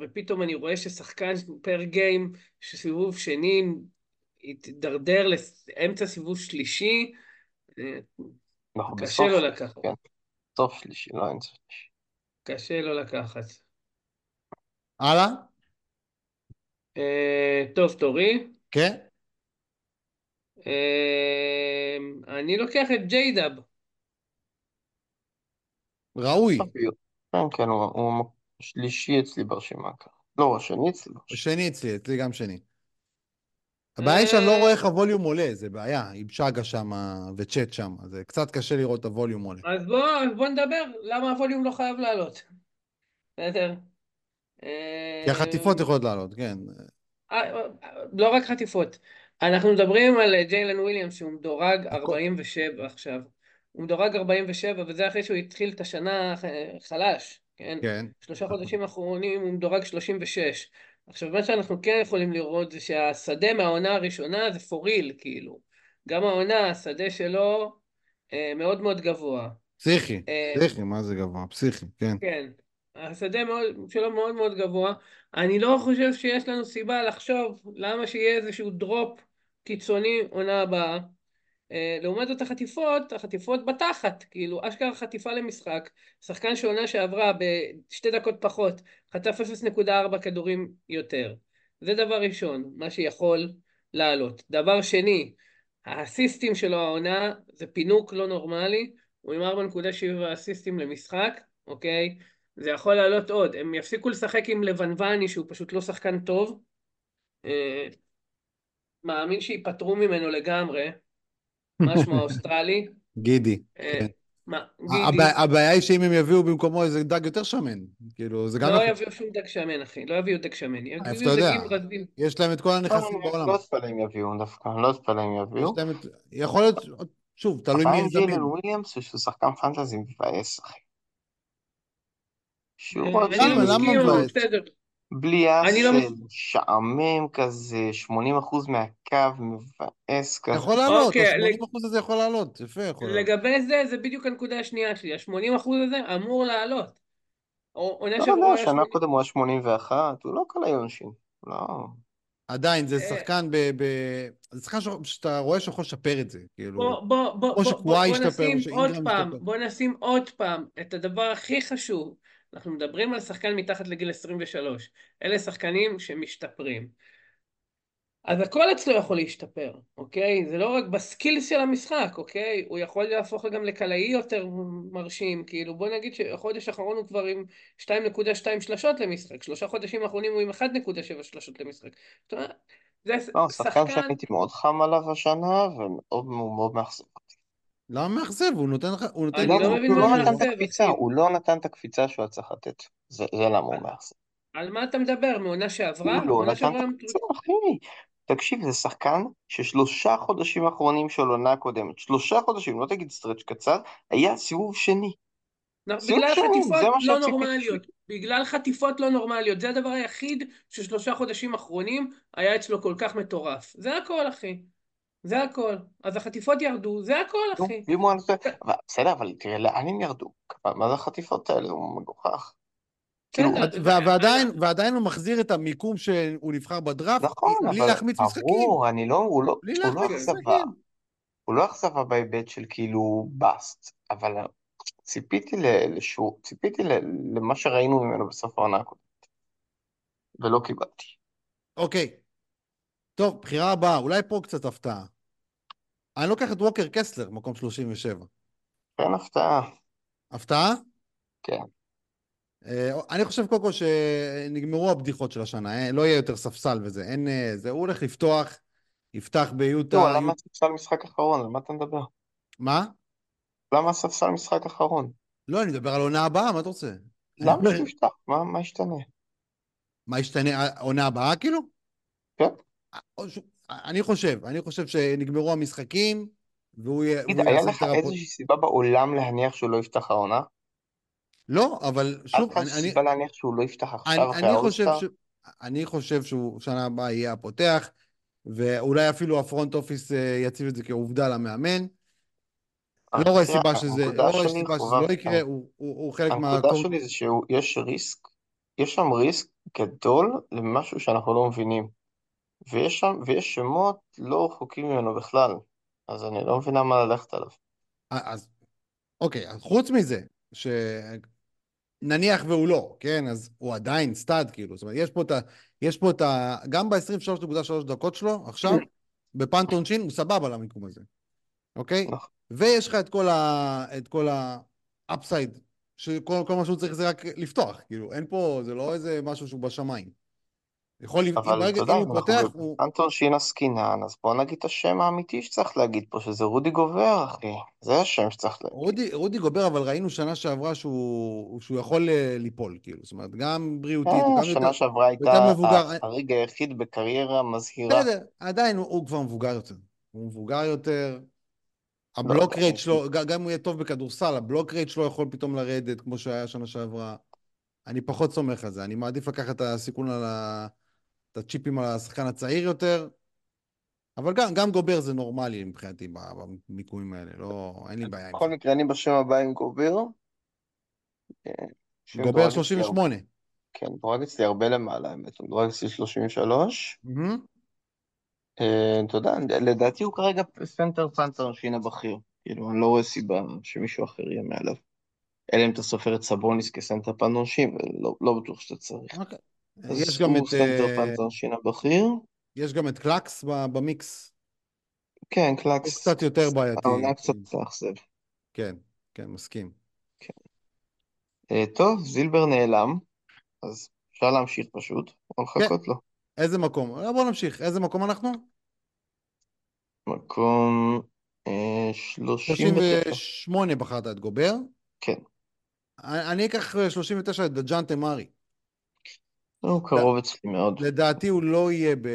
ופתאום אני רואה ששחקן פר גיים, שסיבוב שני התדרדר לאמצע סיבוב שלישי, אה, אנחנו קשה בסוף, לו לקחת. כן, סוף שלישי, לא אמצע שלישי. קשה לו לקחת. הלאה? אה, טוב, תורי. כן? אה, אני לוקח את ג'יידאב. ראוי. כן, כן, הוא הוא שלישי אצלי ברשימה ככה. לא, השני אצלי ברשימה. שני אצלי, אצלי גם שני. הבעיה היא שאני לא רואה איך הווליום עולה, זה בעיה, עם שגה שם וצ'אט שם, זה קצת קשה לראות את הווליום עולה. אז בוא, בוא נדבר, למה הווליום לא חייב לעלות. בסדר. כי החטיפות יכולות לעלות, כן. אה, אה, לא רק חטיפות. אנחנו מדברים על ג'יילן וויליאמס שהוא מדורג הכל- 47 עכשיו. הוא מדורג 47 וזה אחרי שהוא התחיל את השנה חלש, כן? כן. שלושה חודשים האחרונים הוא מדורג 36. עכשיו מה שאנחנו כן יכולים לראות זה שהשדה מהעונה הראשונה זה פוריל כאילו. גם העונה, השדה שלו אה, מאוד מאוד גבוה. פסיכי, אה, פסיכי, מה זה גבוה? פסיכי, כן. כן, השדה מאוד, שלו מאוד מאוד גבוה. אני לא חושב שיש לנו סיבה לחשוב למה שיהיה איזשהו דרופ קיצוני עונה הבאה. אה, לעומת זאת החטיפות, החטיפות בתחת, כאילו אשכרה חטיפה למשחק, שחקן שעונה שעברה בשתי דקות פחות, חטף 0.4 כדורים יותר. זה דבר ראשון, מה שיכול לעלות. דבר שני, האסיסטים שלו העונה זה פינוק לא נורמלי, הוא עם 4.7 אסיסטים למשחק, אוקיי? זה יכול לעלות עוד, הם יפסיקו לשחק עם לבנווני שהוא פשוט לא שחקן טוב, אה, מאמין שייפטרו ממנו לגמרי, מה שמו האוסטרלי? גידי, אה, כן. מה, גידי? הבעיה היא שאם הם יביאו במקומו איזה דג יותר שמן, כאילו, זה גם לא. יביאו שום דג שמן, אחי, לא יביאו דג שמן, איפה אתה יודע? יש להם את כל הנכסים לא, בעולם. לא אם יביאו דווקא, לא יש יביאו. יכול להיות, שוב, תלוי מי עם יזמן. ג'יילן וויליאמס הוא שהוא שחקן פנטזי מבאס, אחי. שהוא אה, לא למה? אבל מבאס? בלי אני לא משעמם כזה, 80% מהקו, מבאס כזה. יכול לעלות, אוקיי, ה-80% הזה יכול לעלות, יפה יכול לעלות. לגבי זה, זה בדיוק הנקודה השנייה שלי, ה-80% הזה אמור לעלות. עונה לא הוא היה שנה 80... קודם הוא היה 81, הוא לא כל היונשים. לא. עדיין, זה אה. שחקן ב... ב... זה שחקן ש- שאתה רואה שיכול לשפר את זה, כאילו. בוא, בוא, בוא, בוא, בוא, בוא נשים עוד פעם. בוא נשים עוד פעם את הדבר הכי חשוב. אנחנו מדברים על שחקן מתחת לגיל 23. אלה שחקנים שמשתפרים. אז הכל אצלו יכול להשתפר, אוקיי? זה לא רק בסקילס של המשחק, אוקיי? הוא יכול להפוך גם לקלעי יותר מרשים, כאילו בוא נגיד שהחודש האחרון הוא כבר עם 2.2 שלשות למשחק, שלושה חודשים האחרונים הוא עם 1.7 שלשות למשחק. זאת אומרת, זה לא, שחקן שחקן... שאני הייתי מאוד חם עליו השנה, ומאוד הוא מאוד מאכזב. למה מאכזב? הוא נותן לך... הוא נותן... אני לא, לא הוא מבין לא מה נתן את הקפיצה, אחי. הוא לא נתן את הקפיצה שהוא היה צריך לתת. זה זה למה הוא מאכזב. על מה אתה מדבר? מעונה שעברה? הוא לא נתן שעברה... תקציב, אחי. תקשיב, זה שחקן ששלושה חודשים האחרונים של עונה הקודמת, שלושה חודשים, לא תגיד סטרץ' קצר, היה סיבוב שני. סיבוב בגלל חטיפות לא. נורמליות. בגלל חטיפות לא נורמליות. זה הדבר היחיד ששלושה חודשים אחרונים היה אצלו כל כך מטורף. זה הכל, אחי. זה הכל. אז החטיפות ירדו, זה הכל, אחי. אבל- בסדר, אבל תראה לאן הם ירדו. מה זה החטיפות האלה? הוא מגוחך. כאילו, ועדיין, הוא מחזיר את המיקום שהוא נבחר בדראפט, נכון, בלי אבל להחמיץ משחקים. ברור, אני לא, הוא לא, הוא לא אכזבה. הוא לא אכזבה בהיבט של כאילו באסט, אבל ציפיתי ל- לשו, ציפיתי ל- למה שראינו ממנו בסוף העונה הקודמת, ולא קיבלתי. אוקיי. טוב, בחירה הבאה, אולי פה קצת הפתעה. אני לוקח את ווקר קסלר, מקום 37. אין הפתעה. הפתעה? כן. אה, אני חושב קודם כל שנגמרו הבדיחות של השנה, אה, לא יהיה יותר ספסל וזה, אין... אה, זה, הוא הולך לפתוח, יפתח ביוטה... לא, למה הספסל משחק אחרון? על מה אתה מדבר? מה? למה הספסל משחק אחרון? לא, אני מדבר על עונה הבאה, מה אתה רוצה? למה אומר, שיפתח? מה ישתנה? מה ישתנה, העונה הבאה כאילו? כן. אני חושב, אני חושב שנגמרו המשחקים, והוא יהיה... היה לך איזושהי סיבה בעולם להניח שהוא לא יפתח העונה? לא, אבל שוב, אני, אני, סיבה להניח שהוא לא יפתח עכשיו אחרי האולסטאר? אני חושב שהוא שנה הבאה יהיה הפותח, ואולי אפילו הפרונט אופיס אה, יציב את זה כעובדה למאמן. לא רואה תראה, סיבה שזה, הנקודה לא רואה סיבה שזה חובב, לא יקרה, הוא, חלק הנקודה מהקור... שלי זה שיש ריסק, יש שם ריסק גדול למשהו שאנחנו לא מבינים. ויש שם, ויש שמות לא רחוקים ממנו בכלל. אז אני לא מבינה מה ללכת עליו. אז אוקיי, אז חוץ מזה, שנניח והוא לא, כן, אז הוא עדיין סטאד, כאילו, זאת אומרת, יש פה את ה... יש פה את ה... גם ב-23.3 דקות שלו, עכשיו, ב punt עונשין, הוא סבבה למיקום הזה, אוקיי? נכון. ויש לך את כל ה... את כל ה upside, שכל כל מה שהוא צריך זה רק לפתוח, כאילו, אין פה, זה לא איזה משהו שהוא בשמיים. יכול, אבל אתה יודע, אם הוא פותח, הוא... ב punt עונשין עסקינן, אז בוא נגיד את השם האמיתי שצריך להגיד פה, שזה רודי גובר, אחי. זה השם שצריך להגיד. רודי, רודי גובר, אבל ראינו שנה שעברה שהוא, שהוא יכול אה, ליפול, כאילו, זאת אומרת, גם בריאותית, אה, גם יותר... השנה שעברה הייתה. החריג היחיד בקריירה מזהירה. בסדר, עדיין הוא, הוא כבר מבוגר יותר. הוא מבוגר יותר. לא הבלוק יודע, רייט שלו, ג- גם אם הוא יהיה טוב בכדורסל, הבלוק רייט שלו יכול פתאום לרדת, כמו שהיה שנה שעברה. אני פחות סומך על זה, אני מעדיף לקחת את הסיכון על ה... את הצ'יפים על השחקן הצעיר יותר. אבל גם, גם גובר זה נורמלי מבחינתי במיקומים האלה, לא, אין לי בעיה בכל. מקרה, אני בשם הבא עם גובר. אה, גובר שמדורג אצלי 38. הרבה- כן, מדורג אצלי הרבה למעלה, האמת. הוא מדורג אצלי 33. מהמם. אה, אתה יודע, לדעתי הוא כרגע סנטר פנתר שינה בכיר. כאילו, אני לא רואה סיבה שמישהו אחר יהיה מעליו. אלא אם אתה סופר את סבוניס כסנטר פן עונשין, ולא לא בטוח שאתה צריך. אז יש גם הוא את, אה. יש גם את קלקס במיקס. כן, הוא קלקס. קצת יותר בעייתי. העונה קצת תאכזב. כן, כן, מסכים. אה, טוב, זילבר נעלם, אז אפשר להמשיך פשוט, או לחכות לו. איזה מקום? אה, בוא נמשיך. איזה מקום אנחנו? מקום אה, 39. 38 בחרת את גובר. כן. אני אקח אה, 39 את דג'אנטה מארי. הוא קרוב אצלי מאוד. לדעתי הוא לא יהיה ב...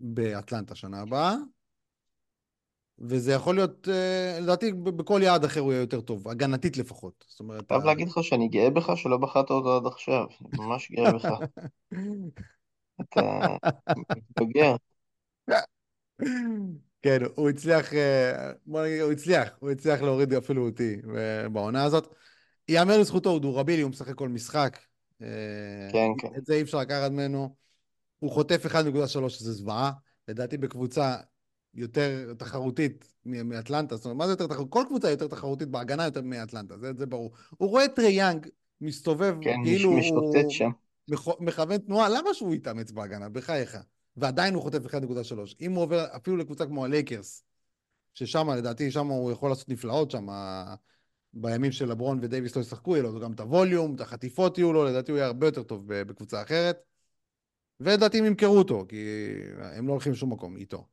באטלנטה שנה הבאה. וזה יכול להיות, אה, לדעתי בכל יעד אחר הוא יהיה יותר טוב, הגנתית לפחות. זאת אומרת... חייב ה- להגיד לך שאני גאה בך שלא בחרת אותו עד עכשיו. אני ממש גאה בך. אתה מתבגר. כן, הוא הצליח, אה, בוא נגיד, הוא הצליח, הוא הצליח להוריד אפילו אותי אה, בעונה הזאת. ייאמר לזכותו, הוא דורבילי, הוא משחק כל משחק. כן, כן. את זה אי אפשר לקחת ממנו. הוא חוטף 1.3, שזה זוועה. לדעתי בקבוצה יותר תחרותית מאטלנטה. זאת אומרת, מה זה יותר תחרותית? כל קבוצה יותר תחרותית בהגנה יותר מאטלנטה, זה, זה ברור. הוא רואה את טרי יאנג מסתובב כן, כאילו מש- משוטט הוא שם. מכו- מכוון תנועה, למה שהוא יתאמץ בהגנה? בחייך. ועדיין הוא חוטף 1.3. אם הוא עובר אפילו לקבוצה כמו הלייקרס, ששם, לדעתי, שם הוא יכול לעשות נפלאות שם, בימים של לברון ודייוויס לא ישחקו, יהיה לו גם את ה volume, את החטיפות יהיו לו, לדעתי הוא יהיה הרבה יותר טוב בקבוצה אחרת. ולדעתי הם ימכרו אותו, כי הם לא הולכים לשום מקום איתו.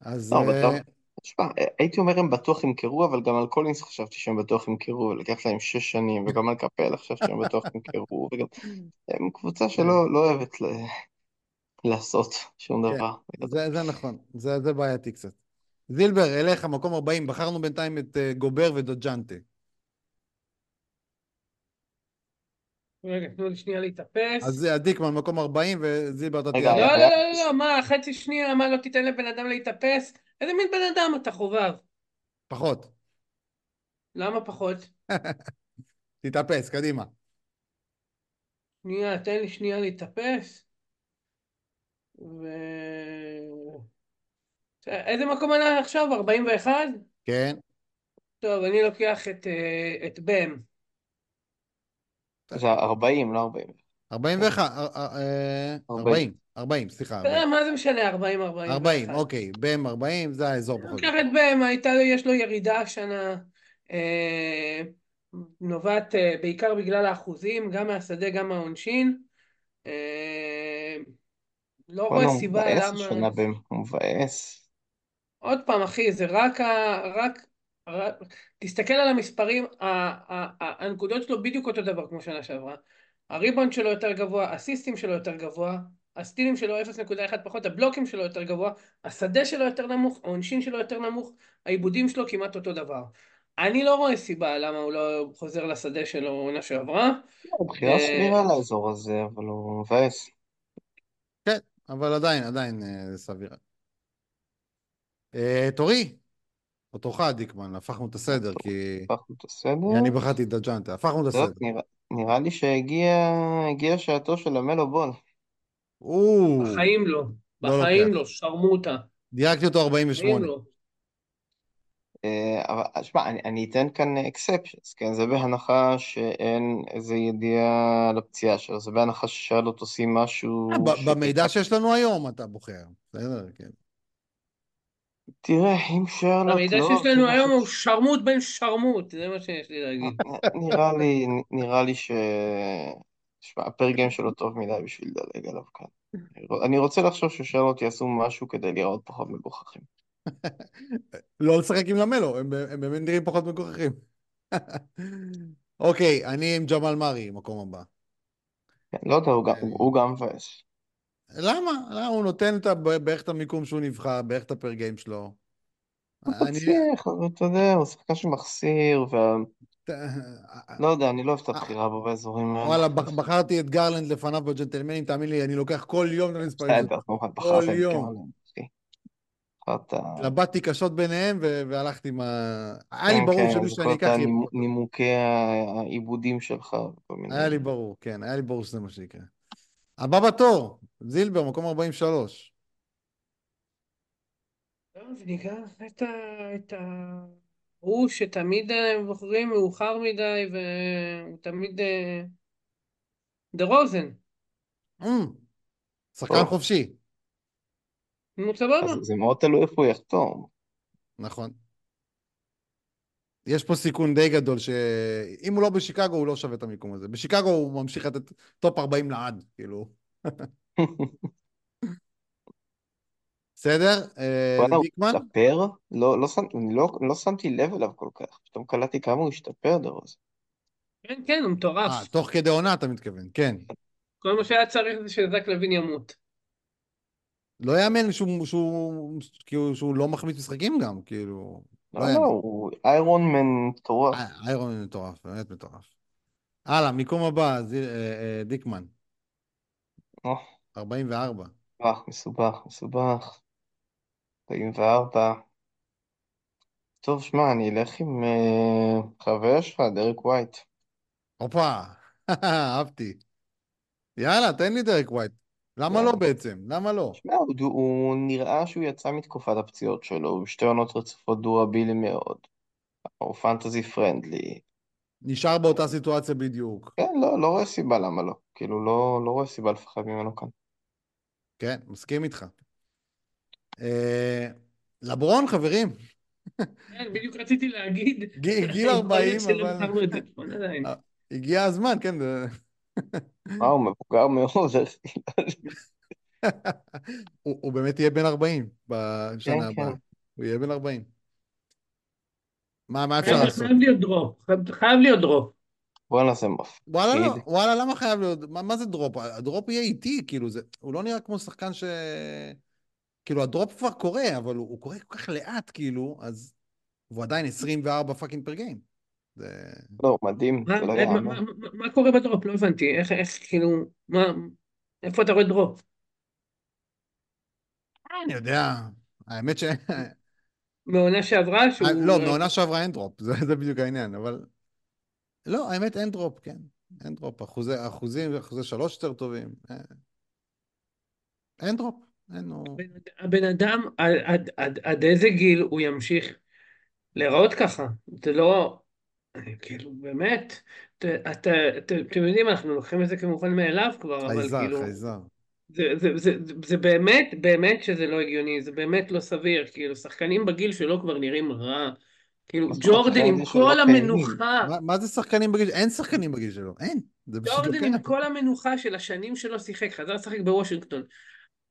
אז לא, אבל אה, טוב. תשמע, הייתי אומר הם בטוח ימכרו, אבל גם על קולינס חשבתי שהם בטוח ימכרו, ולקח להם שש שנים, וגם על קפלה חשבתי שהם בטוח ימכרו, וגם הם קבוצה כן, שלא לא אוהבת ל... לעשות שום כן, דבר. זה, זה נכון, זה, זה בעייתי קצת. זילבר, אליך, מקום 40, בחרנו בינתיים את אה, גובר ודוג'נטה. רגע, תנו לי שנייה להתאפס. אז זה דיקמן, מקום 40, וזילבר, אתה תהיה... לא, היה- לא, לא, לא, לא, מה, חצי שנייה, מה, לא תיתן לבן אדם להתאפס? איזה מין בן אדם אתה חובב? פחות. למה פחות? תתאפס, קדימה. שנייה, תן לי שנייה להתאפס. ו... איזה מקום עלה עכשיו? 41? כן. טוב, אני לוקח את, אה, את בם. זה 40, לא 40. 41, אה, אה, 40, 40, סליחה, אתה יודע, 40. מה זה משנה, 40, 40. 40, אוקיי, בם 40, זה האזור אני פחות. לוקח את בם, הייתה, יש לו ירידה השנה, אה, נובעת אה, בעיקר בגלל האחוזים, גם מהשדה, גם מהעונשין. לא רואה הוא סיבה מבאס למה... השנה בהם, הוא מבאס. עוד פעם, אחי, זה רק ה... רק... רק... תסתכל על המספרים, ה... ה... ה... הנקודות שלו בדיוק אותו דבר כמו שנה שעברה. הריבאונד שלו יותר גבוה, הסיסטים שלו יותר גבוה, הסטילים שלו 0.1 פחות, הבלוקים שלו יותר גבוה, השדה שלו יותר נמוך, העונשין שלו יותר נמוך, העיבודים שלו כמעט אותו דבר. אני לא רואה סיבה למה הוא לא חוזר לשדה שלו עונה שעברה. הוא בחירה אה, סבירה לאזור הזה, אבל הוא מבאס. כן, אבל עדיין, עדיין אה, זה סביר. אה, תורי, או תורך, דיקמן, הפכנו את הסדר, כי הפכנו את הסדר. אני בחרתי את דג'נטה, הפכנו את הסדר. נראה- נראה לי שהגיעה שעתו של המלו בול. או, בחיים לא. לא בחיים לוקח. לא, שרמוטה. דייקתי אותו בחיים 48. לא. אה, אבל שמע, אני, אני אתן כאן אקספשנס, כן? זה בהנחה שאין איזה ידיעה על הפציעה שלו, זה בהנחה ששרלוט עושים משהו אה. במידע שיש לנו היום אתה בוחר, בסדר, כן. תראה, אם שרלוט המידע לא... שיש לנו היום משהו- הוא שרמוט בן שרמוט, זה מה שיש לי להגיד. נראה לי, נראה לי ש... שמע, הפר גיים שלו טוב מדי בשביל לדלג עליו כאן. אני רוצה לחשוב ששרלוט יעשו משהו כדי להיראות פחות מגוחכים. לא לשחק עם למלו, הם, הם באמת נראים פחות מגוחכים. אוקיי, אני עם ג'מאל מארי, מקום הבא. כן, לא יודע. הוא גם מבאס. למה? למה? הוא נותן את ה- בערך את המיקום שהוא נבחר, בערך את הפר גיים שלו. הוא אני... פציח, אבל אתה יודע, הוא שחקן שמחסיר, וה... לא יודע, אני לא אוהב את הבחירה בו באזורים האלה. וואלה, בח- בחרתי את גרלנד לפניו בג'נטלמנים, תאמין לי, אני לוקח כל יום את המספרים. בסדר, כמובן, בחרת את. גרלנד. התלבטתי קשות ביניהם ו- והלכתי עם ה... היה לי כן, ברור כן, שמי אני שאני אקח. נימוקי העיבודים שלך. היה לי ברור, כן, היה לי ברור שזה מה שיקרה. הבא בתור, זילבר, מקום 43. טוב, ניקח את ה... את ה... הוא שתמיד אה, בוחרים מאוחר מדי והוא תמיד... אה, דה רוזן. אמ, שחקן. חופשי, נו, סבבה. זה מאוד תלוי איפה הוא יחתום. נכון. יש פה סיכון די גדול שאם הוא לא בשיקגו, הוא לא שווה את המיקום הזה. בשיקגו הוא ממשיך לתת טופ 40 לעד, כאילו. בסדר? אה, וואלה, הוא דיקמן? השתפר? לא, לא, לא, לא שמתי לב אליו כל כך. פתאום קלטתי כמה הוא השתפר דרוזן. כן, כן, הוא מטורף. אה, תוך כדי עונה אתה מתכוון, כן. כל מה שהיה צריך זה שזאק לאבין ימות. לא יאמן שהוא, שהוא, כאילו, שהוא לא מחמיץ משחקים גם, כאילו. לא, לא. הוא איירון מן מטורף. אה, איירון מטורף, באמת מטורף. הלאה, מיקום הבא, אה, אה, דיקמן, אה, 44. מסובך, מסובך, מסובך. 44. טוב, שמע, אני אלך עם חבר שלך, דרק ווייט. הופה, אהבתי. יאללה, תן לי דרק ווייט. למה לא בעצם? למה לא? שמע, הוא, הוא נראה שהוא יצא מתקופת הפציעות שלו, הוא בשתי עונות רצופות דורבילי מאוד. הוא פנטזי פרנדלי. נשאר באותה סיטואציה בדיוק. כן, לא, לא רואה סיבה למה לא. כאילו, לא, לא רואה סיבה לפחד ממנו כאן. כן, מסכים איתך. אה, לברון, חברים, כן, בדיוק רציתי להגיד. גיל- גיל יכול 40, להיות שלא אבל- הגיע הזמן, כן. זה- מה, הוא מבוגר מאוד. הוא הוא באמת יהיה בן 40 כן, בשנה כן. הבאה. הוא יהיה בן 40. מה, מה אפשר לעשות? חייב להיות drop, חייב- להיות drop. בוא נעשה מפ. וואלה, לא. וואלה, למה חייב להיות, מה, מה זה drop? ה drop יהיה איטי, כאילו, זה, הוא לא נראה כמו שחקן ש... כאילו, ה drop כבר קורה, אבל הוא, הוא קורה כל כך לאט, כאילו, אז... והוא עדיין 24 fucking per game. זה... לא, מדהים, מה- לא מה-. מה- מה- מה קורה ב drop? לא הבנתי. איך, איך, כאילו, מה, איפה אתה רואה drop? אני יודע, האמת ש... מעונה שעברה שהוא... לא, מעונה שעברה אין drop, זה, זה בדיוק העניין, אבל... לא, האמת אין drop, כן. אין drop, אחוזי, אחוזים, אחוזי שלוש יותר טובים. אה. אין drop, אין, הוא... הבן, הבן אדם, עד, עד, עד, עד איזה גיל הוא ימשיך להיראות ככה? זה לא... אני כאילו, באמת, אתם יודעים, אנחנו לוקחים את זה כמובן מאליו כבר, אבל חייזר, כאילו, חייזר. זה, זה, זה, זה, זה באמת, באמת שזה לא הגיוני, זה באמת לא סביר, כאילו, שחקנים בגיל שלו כבר נראים רע, כאילו, ג'ורדן עם שלו כל לא? המנוחה, מה, מה זה שחקנים בגיל... אין שחקנים בגיל שלו, אין. ג'ורדן. עם כל המנוחה של השנים שלו שיחק, חזר לשחק בוושינגטון,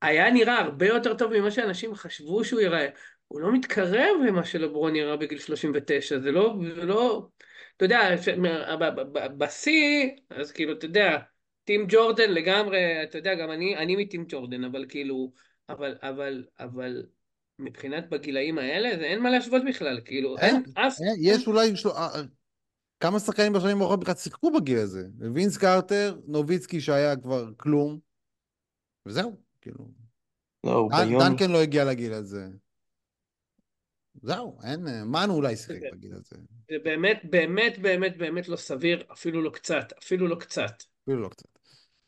היה נראה הרבה יותר טוב ממה שאנשים חשבו שהוא ייראה. הוא לא מתקרב למה שלברון נראה בגיל 39, זה לא, זה לא, אתה יודע, בשיא, אז כאילו, אתה יודע, טים ג'ורדן לגמרי, אתה יודע, גם אני, אני מטים ג'ורדן, אבל כאילו, אבל, אבל, אבל, מבחינת בגילאים האלה, זה אין מה להשוות בכלל, כאילו, אין אין, אף... אין, יש אולי... של... אה, אה, כמה שחקנים בשנים האחרונות בכלל שיחקו בגיל הזה. וינס קרטר, נוביצקי שהיה כבר כלום, וזהו, כאילו. לא. דנקן לא הגיע לגיל הזה. זהו, אין... אה, מנו אולי שיחק בגיל הזה. זה באמת, באמת, באמת, באמת לא סביר, אפילו לא קצת, אפילו לא קצת. אפילו לא קצת.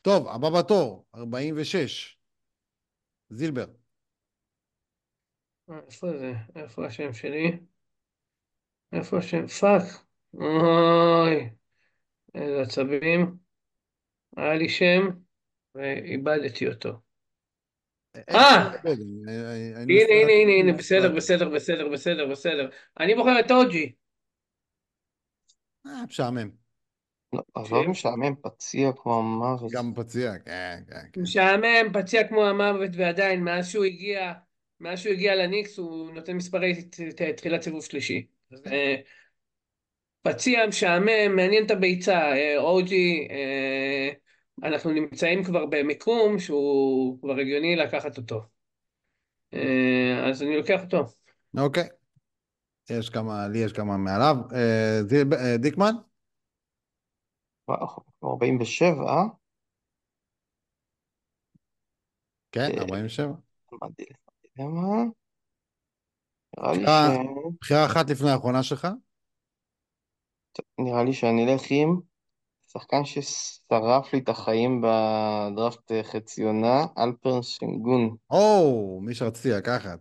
טוב, הבא בתור, 46. זילבר. אה, איפה זה? איפה השם שלי? איפה השם? fuck. אוי, איזה עצבים. היה לי שם ואיבדתי אותו. אה! אני הנה, הנה, הנה, הנה, בסדר. בסדר, בסדר, בסדר, בסדר. אני בוחר את אוג'י. אה, משעמם. לא, עזוב משעמם, פציע כמו המוות. גם פציע, כן, כן, כן. משעמם, פציע כמו המוות, ועדיין, מאז שהוא הגיע, מאז שהוא הגיע לניקס, הוא נותן מספרי תחילת סיבוב שלישי. אה, פציע, משעמם, מעניין את הביצה. אה, אוג'י, אה, אנחנו נמצאים כבר במיקום שהוא כבר הגיוני לקחת אותו. אה, אז אני לוקח אותו. אוקיי. יש כמה, לי יש כמה מעליו. אה, אה, דיקמן? וואו, 47, אה? כן, אה, 47. מדהים. מה? נראה לי בחירה ש... בחירה אחת לפני האחרונה שלך? נראה לי שאני אלך עם שחקן ששרף לי את החיים בדראפט אה, חצי עונה, אלפרן שנגון. או, מי שרציתי לקחת.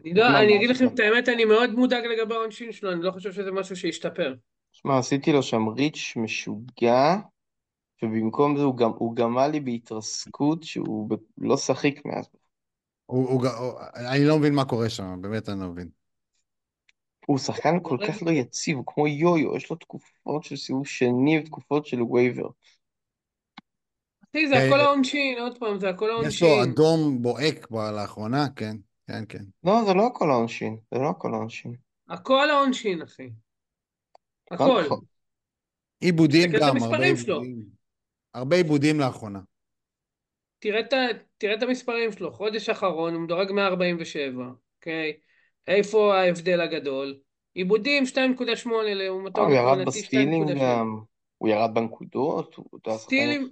אני לא, אני אגיד? לכם את האמת, אני מאוד מודאג לגבי העונשין שלו, אני לא חושב שזה משהו שישתפר. שמע, עשיתי לו שם ריץ' משוגע, ובמקום זה הוא גם, הוא גמל לי בהתרסקות שהוא ב- לא שחיק מאז. הוא, הוא, הוא, אני לא מבין מה קורה שם, באמת אני לא מבין. הוא שחקן כל כך לא יציב, הוא כמו יו-יו, יש לו תקופות של סיבוב שני ותקופות של וייבר. אחי, זה אה, הכל העונשין, עוד פעם, זה הכל יש לו העונשין. אדום בוהק לאחרונה, כן, כן, כן. לא, זה לא הכל העונשין, זה לא הכל העונשין. הכל העונשין, אחי. הכל. עיבודים גם, הרבה. עיבודים. הרבה עיבודים לאחרונה. תראה את, ה- תראה את המספרים שלו, חודש אחרון הוא מדורג 147, אוקיי? איפה ההבדל הגדול? עיבודים 2.8 לעומתו הוא ירד בסטילים 2.8. גם, הוא ירד בנקודות. סטילים,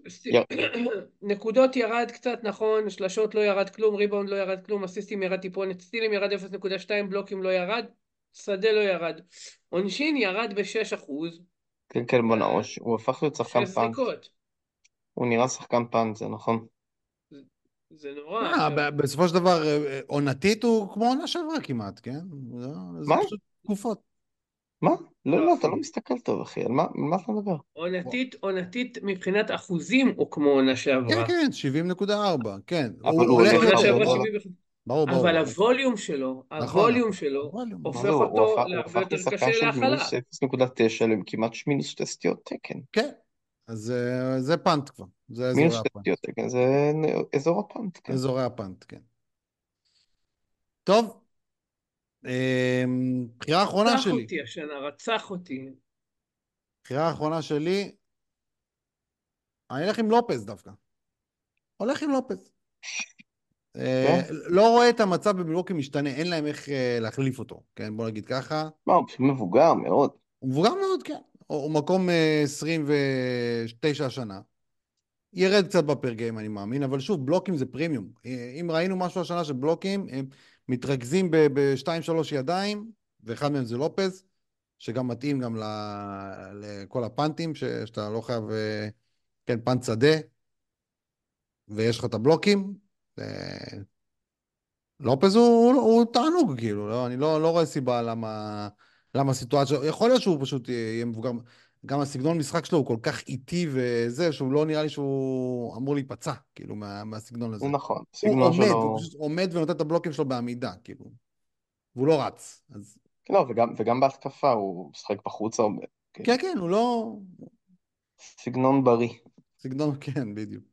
נקודות ירד קצת, נכון, שלשות לא ירד כלום, ריבאונד לא ירד כלום, אסיסטים ירד טיפונת, סטילים ירד 0.2, בלוקים לא ירד, שדה לא ירד. עונשין ירד ב-6 אחוז, כן, כן, בואנה, הוא- הוא הפך להיות שחקן פאנט. הוא נראה שחקן פאנט, זה נכון. זה נורא. ב- בסופו של דבר, אה, אה, עונתית הוא כמו עונה שעברה כמעט, כן? זה- זה מה? פשוט תקופות. מה? לא, לא, לא, אתה. לא מסתכל טוב, אחי, על מה מה אתה מדבר? עונתית, עונתית מבחינת אחוזים הוא כמו עונה כן, שעברה. כן, 70.4, כן. אבל הוא הולך הולך עונה יותר, שעברה הרבה. ברור, 70 ברור. אבל הווליום שלו, נכון, הווליום נכון. שלו. מה הופך זה, הוא הוא אותו הפך- הוא להרבה הפך יותר לשחקן קשה של להכלה. מינוס 0.9 לכמעט מינוס שתי סטיות תקן. כן, אז אה, זה פאנט כבר. זה אזורי הפאנט. תקן, זה אזור הפאנט, כן. אזורי הפאנט, כן. טוב, אמ, בחירה אחרונה רצח שלי. אותי השנה, רצח אותי. בחירה האחרונה שלי, אני אלך עם לופז דווקא. הולך עם לופז. אה, לא רואה את המצב במילווקי משתנה, אין להם איך אה, להחליף אותו, כן? בוא נגיד ככה. מה, הוא פשוט מבוגר מאוד. הוא מבוגר מאוד, כן. הוא הוא מקום אה, 29 השנה. ירד קצת בפר גיים, אני מאמין, אבל שוב, בלוקים זה פרימיום. אה, אם ראינו משהו השנה של בלוקים, הם מתרכזים בשתיים, שלוש ידיים, ואחד מהם זה לופז, שגם מתאים גם לכל הפאנטים, שאתה לא חייב, אה, כן, פאנט שדה, ויש לך את הבלוקים. אה, לופז הוא, הוא תענוג, כאילו, לא, אני לא, לא רואה סיבה למה, למה הסיטואציה, יכול להיות שהוא פשוט יהיה מבוגר, גם הסגנון משחק שלו הוא כל כך איטי וזה, שהוא לא נראה לי שהוא אמור להיפצע, כאילו, מה, מהסגנון הזה. זה נכון, הוא הסגנון עומד, שלו... הוא פשוט עומד ונותן את הבלוקים שלו בעמידה, כאילו, והוא לא רץ, אז לא, וגם, וגם בהתקפה הוא משחק בחוץ הרבה. כן. כן, כן, הוא לא... סגנון בריא. סגנון, כן, בדיוק.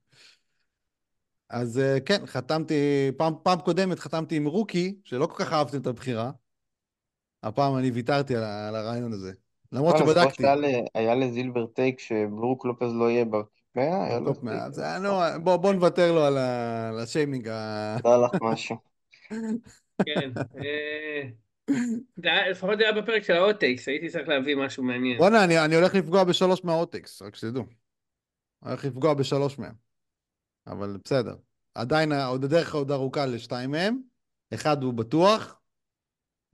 אז אה, כן, חתמתי, פעם, פעם קודמת חתמתי עם רוקי, שלא כל כך אהבתם את הבחירה. הפעם אני ויתרתי על, על הרעיון הזה. למרות זוכר שבדקתי. היה לזילבר take שברוק לופז לא יהיה בטופ אה, נו, בוא, בוא נוותר לו על, ה, על השיימינג. ה... ידע לך משהו. כן. אה, לפחות זה היה בפרק של האוטקס, הייתי צריך להביא משהו מעניין. בואנה, אני, אני הולך לפגוע בשלוש מהעותקס, רק שתדעו. הולך לפגוע בשלוש מהם. אבל בסדר. עדיין עוד הדרך עוד ארוכה לשתיים מהם. אחד הוא בטוח,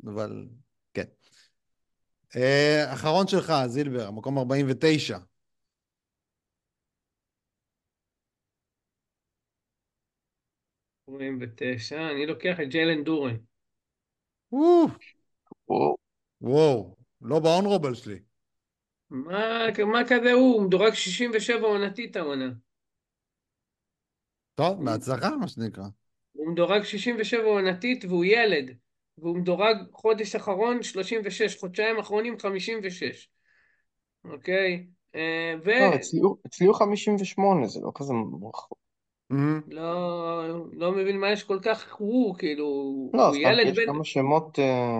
אבל אחרון שלך, זילבר, מקום 49. 49, אני לוקח את ג'יילן דורן. וואו, וואו. וואו, לא באונרובל שלי. מה, מה כזה הוא? הוא מדורג 67 עונתית העונה. טוב, בהצלחה, מה שנקרא. הוא מדורג 67 עונתית והוא ילד. והוא מדורג חודש אחרון 36, חודשיים אחרונים 56. אוקיי? אה, ו... לא, אצלי הוא- אצלי הוא 58, זה לא כזה רחוק. לא, לא מבין מה יש כל כך הוא, כאילו, לא, הוא סתם כי ילד יש בן, כמה שמות... אה,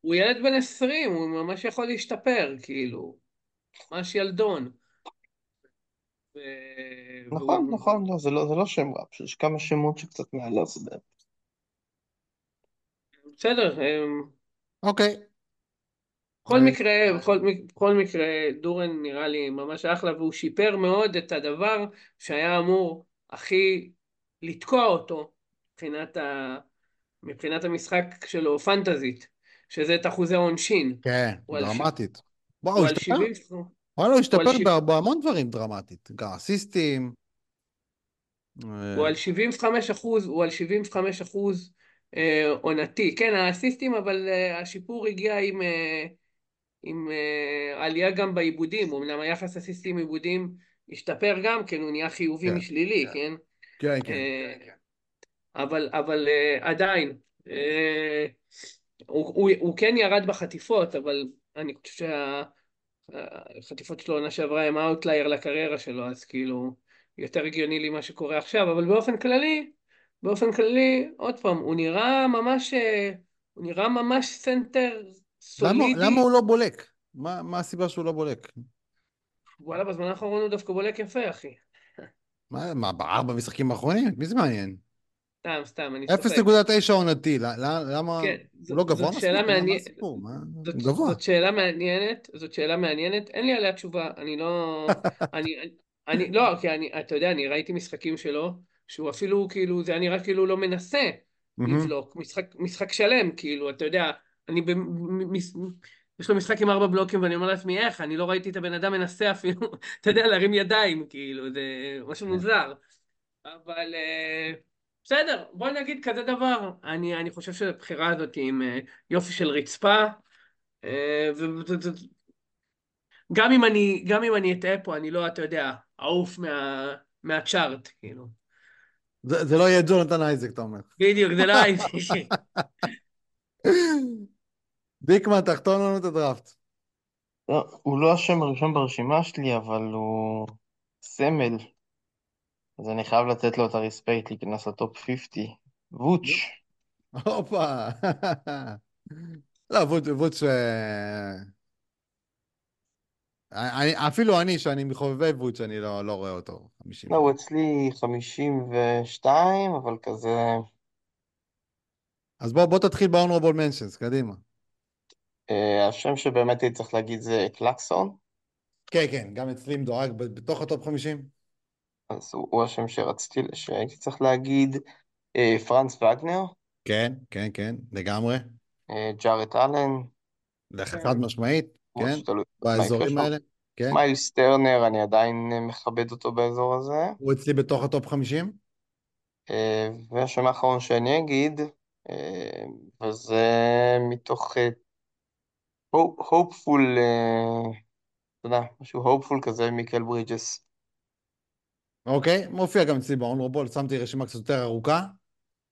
הוא ילד בן 20, הוא ממש יכול להשתפר, כאילו, ממש ילדון. נכון, נכון, לא, זה לא זה לא שם רע, יש כמה שמות שקצת מעל הסדר. בסדר, אמ, אוקיי. בכל אה, מקרה, בכל, בכל מקרה, דורן נראה לי ממש אחלה, והוא שיפר מאוד את הדבר שהיה אמור הכי לתקוע אותו מבחינת, ה... מבחינת המשחק שלו פנטזית, שזה את אחוזי העונשין. כן, דרמטית. וואו, הוא השתפר. 70... וואלה, הוא השתפר בהמון דברים דרמטית. גם אסיסטים. אה, הוא על 75 אחוז, הוא על 75 אחוז אה, עונתי. כן, האסיסטים, אבל אה, השיפור הגיע עם, אה, עם אה, עלייה גם באיבודים. אמנם היחס אסיסטים איבודים השתפר גם כן, הוא נהיה חיובי כן, משלילי, כן? כן, כן. אה, אבל, אבל אה, עדיין, אה, הוא, הוא, הוא כן ירד בחטיפות, אבל אני חושב שהחטיפות שלו עונה שעברה הם outlier לקריירה שלו, אז כאילו יותר הגיוני לי מה שקורה עכשיו, אבל באופן כללי, באופן כללי, עוד פעם, הוא נראה ממש, אה, הוא נראה ממש סנטר למה, סולידי. למה הוא לא בולק? מה, מה הסיבה שהוא לא בולק? וואלה, בזמן האחרון הוא דווקא בולק יפה, אחי. מה, מה בארבע משחקים האחרונים? מי זה מעניין? סתם, סתם, אני צוחק. 0.9 עונתי, למה... כן, הוא לא זאת- גבוה מספיק? שאלה זאת, הוא גבוה. זאת שאלה מעניינת, זאת שאלה מעניינת, אין לי עליה תשובה, אני לא, אני, אני, לא, כי אני, אתה יודע, אני ראיתי משחקים שלו, שהוא אפילו, כאילו, זה היה נראה כאילו לא מנסה. לבלוק, משחק, משחק שלם, כאילו, אתה יודע, אני, ב, יש לו משחק עם ארבע בלוקים, ואני אומר לעצמי, איך, אני לא ראיתי את הבן אדם מנסה אפילו, אתה יודע, להרים ידיים, כאילו, זה משהו כן. מוזר, אבל... אה, בסדר, בוא נגיד כזה דבר, אני, אני חושב שהבחירה הזאת היא עם אה, יופי של רצפה, אה, גם אם אני, גם אם אני אטעה פה, אני לא, אתה יודע, אעוף מה, מהצ'ארט, כאילו. זה זה לא יהיה ג'ונתן אייזק, אתה אומר. בדיוק, זה לא הייתי. דיקמן, תחתון לנו את הדראפט. לא, הוא לא השם הראשון ברשימה שלי, אבל הוא סמל. אז אני חייב לתת לו את הרספקט להיכנס לטופ 50. ווץ'. הופה. לא, ווצ'... אה, אני- אפילו אני, שאני מחובבי ווצ', אני לא לא רואה אותו. 50. לא, הוא אצלי 52, אבל כזה... אז בוא בוא תתחיל ב-honorable mentions, קדימה. אה, השם שבאמת הייתי צריך להגיד זה קלקסטון, כן, כן, גם אצלי מדורג בתוך הטופ 50. אז הוא, הוא השם שרציתי, שהייתי צריך להגיד. אה, פרנץ וגנר, כן, כן, כן, לגמרי. אה, ג'ארט אלן, חד משמעית, כן, באזורים. האלה. כן. מיילס טרנר, אני עדיין אה, מכבד אותו באזור הזה. הוא אצלי בתוך הטופ 50. אה, והשם האחרון שאני אגיד, אה, וזה מתוך hopeful, אתה יודע, משהו hopeful כזה, מיקל ברידג'ס. אוקיי, מופיע גם אצלי ב-honorable, שמתי רשימה קצת יותר ארוכה.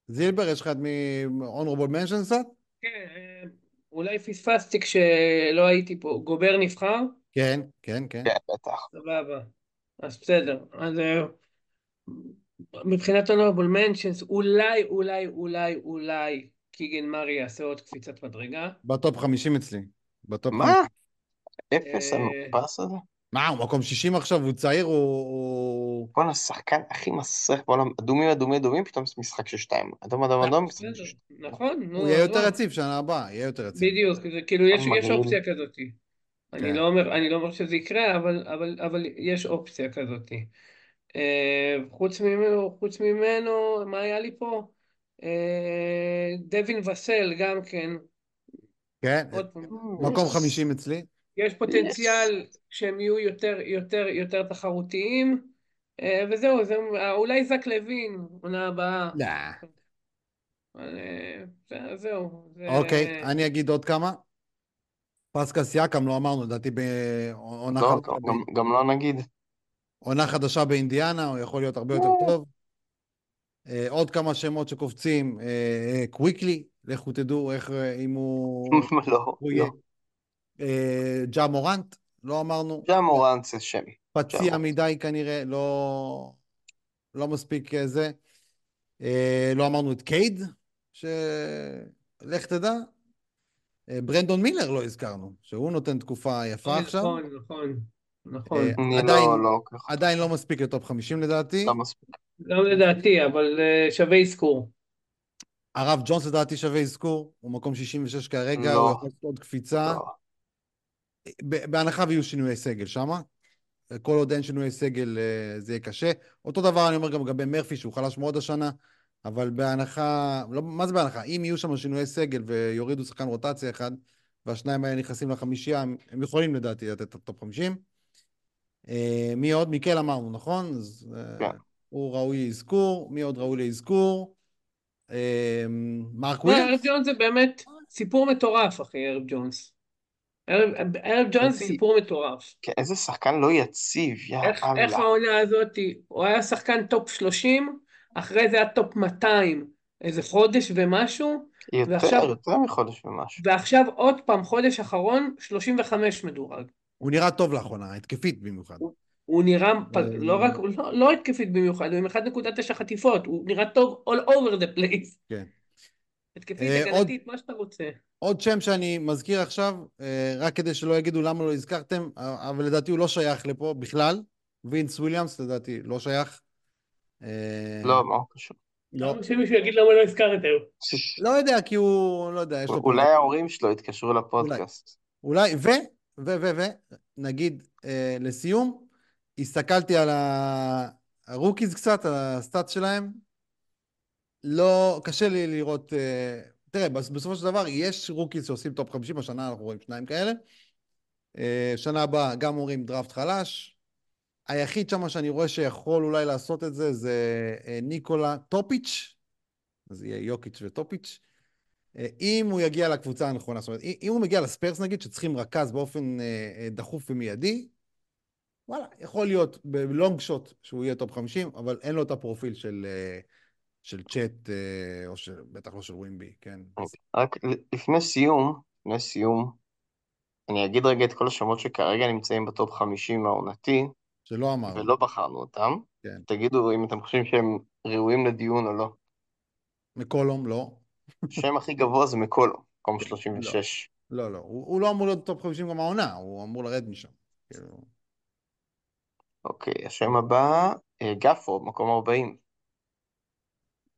זילבר, יש לך את מ-honorable mentions קצת? כן, אולי פספסתי כשלא הייתי פה. גובר נבחר? כן, כן, כן. כן, בטח. סבבה. אז בסדר. אז אה, מבחינת honorable mentions, אולי, אולי, אולי, אולי קיגן מארי יעשה עוד קפיצת מדרגה. בטופ 50 אצלי. בטופ מה? 50. אפס אה, המאופס הזה? מה, הוא מקום 60 עכשיו, הוא צעיר, הוא... בואנה, השחקן הכי מסריח בעולם, אדומים, אדומים, אדומים, פתאום זה משחק של שתיים. אדום, אדום, אדום, משחק של שתיים. נכון, נו, הוא יהיה יותר? יציב שנה הבאה, יהיה יותר יציב. בדיוק, כאילו יש. אופציה כזאת. אני כן. לא אומר, אני לא אומר שזה יקרה, אבל, אבל, אבל יש אופציה כזאת. אה, חוץ ממנו, חוץ ממנו, מה היה לי פה? אה, דווין וסל גם כן, כן, מקום יש- 50 אצלי. יש פוטנציאל שהם יהיו יותר, יותר, יותר תחרותיים, אה, וזהו, זה, אולי זק לוין, עונה הבאה, לא. אה, זה- זהו. זה- אוקיי, אני אגיד עוד כמה. פסקל סיאקם, לא אמרנו, לדעתי בעונה לא, חדשה גם- גם- גם לא נגיד. עונה חדשה באינדיאנה, הוא יכול להיות הרבה יותר טוב. אה, עוד כמה שמות שקופצים, אה, אה, קוויקלי, לכו תדעו איך, אה, אם הוא... לא, לא. אה, ג'ה מורנט, לא אמרנו. ג'ה מורנט זה שם. פציע מדי כנראה, לא, לא מספיק אה, זה. אה, לא אמרנו את קייד, שלך תדע. ברנדון מילר לא הזכרנו, שהוא נותן תקופה יפה עכשיו. נכון, נכון, נכון. אה, אני עדיין- לא, לא, עדיין לא מספיק לטופ 50 לדעתי. לא מספיק. גם לדעתי, אבל שווה אזכור. הרב ג'ונס לדעתי שווה אזכור, הוא מקום 66 כרגע, לא. הוא יכול לעשות עוד קפיצה. לא. בהנחה ויהיו שינויי סגל שמה. כל עוד אין שינויי סגל אה, זה יהיה קשה. אותו דבר אני אומר גם לגבי מרפי, שהוא חלש מאוד השנה, אבל בהנחה, לא, מה זה בהנחה? אם יהיו שם שינויי סגל ויורידו שחקן רוטציה אחד, והשניים האלה נכנסים לחמישייה, הם, יכולים לדעתי לתת את הטופ 50. אה, מי עוד? מיקל אמרנו, נכון? אז אה, כן. הוא ראוי לאזכור. מי עוד ראוי לאזכור? מרק לא, וויליאמס? הרב ג'ונס זה באמת סיפור מטורף, אחי, הרב ג'ונס. הרב ג'ונס זה סיפור מטורף. כן, איזה שחקן לא יציב, יא איך איך אללה. העונה הזאת, הוא היה שחקן טופ 30, אחרי זה היה טופ 200, איזה חודש ומשהו, יותר, ועכשיו- יותר מחודש ומשהו. ועכשיו עוד פעם, חודש אחרון, 35 מדורג. הוא נראה טוב לאחרונה, התקפית במיוחד. הוא נראה, פ- אה, לא רק, הוא לא, לא התקפית במיוחד, הוא עם 1.9 חטיפות, הוא נראה טוב all over the place. כן. התקפית, אה, הגנתית, מה שאתה רוצה. עוד שם שאני מזכיר עכשיו, אה, רק כדי שלא יגידו למה לא הזכרתם, אה, אבל לדעתי הוא לא שייך לפה בכלל. וינס וויליאמס לדעתי לא שייך. לא, מה הוא קשור? לא. למה שמישהו יגיד למה לא הזכרתם? לא יודע, כי הוא, לא יודע, יש לו... אולי ההורים שלו התקשרו לפודקאסט. אולי, ו, ו, ו, ו, נגיד, לסיום, הסתכלתי על ה rookies קצת, על ה stats שלהם. לא, קשה לי לראות... אה, תראה, בס- בסופו של דבר יש rookies שעושים טופ 50, השנה אנחנו רואים שניים כאלה. אה, שנה הבאה גם אומרים דראפט חלש. היחיד שם שאני רואה שיכול אולי לעשות את זה, זה אה, ניקולה טופיץ', אז יהיה יוקיץ' וטופיץ'. אם הוא יגיע לקבוצה הנכונה, זאת אומרת, אם הוא מגיע לספיירס נגיד, שצריכים רכז באופן דחוף ומיידי, וואלה, יכול להיות ב long shot שהוא יהיה טופ 50, אבל אין לו את הפרופיל של, של צ'אט, אה, או של, בטח לא של וומבי, כן? רק לפני סיום, לפני סיום, אני אגיד רגע את כל השמות שכרגע נמצאים בטופ 50 העונתי, שלא אמרנו. ולא בחרנו אותם. כן. תגידו אם אתם חושבים שהם ראויים לדיון או לא. מקולום, לא. השם הכי גבוה זה מקולום. מקום 36. לא, לא. הוא, הוא לא אמור להיות טופ 50 גם העונה, הוא אמור לרדת משם. כאילו... אוקיי, השם הבא, אה, גפורד, מקום 40.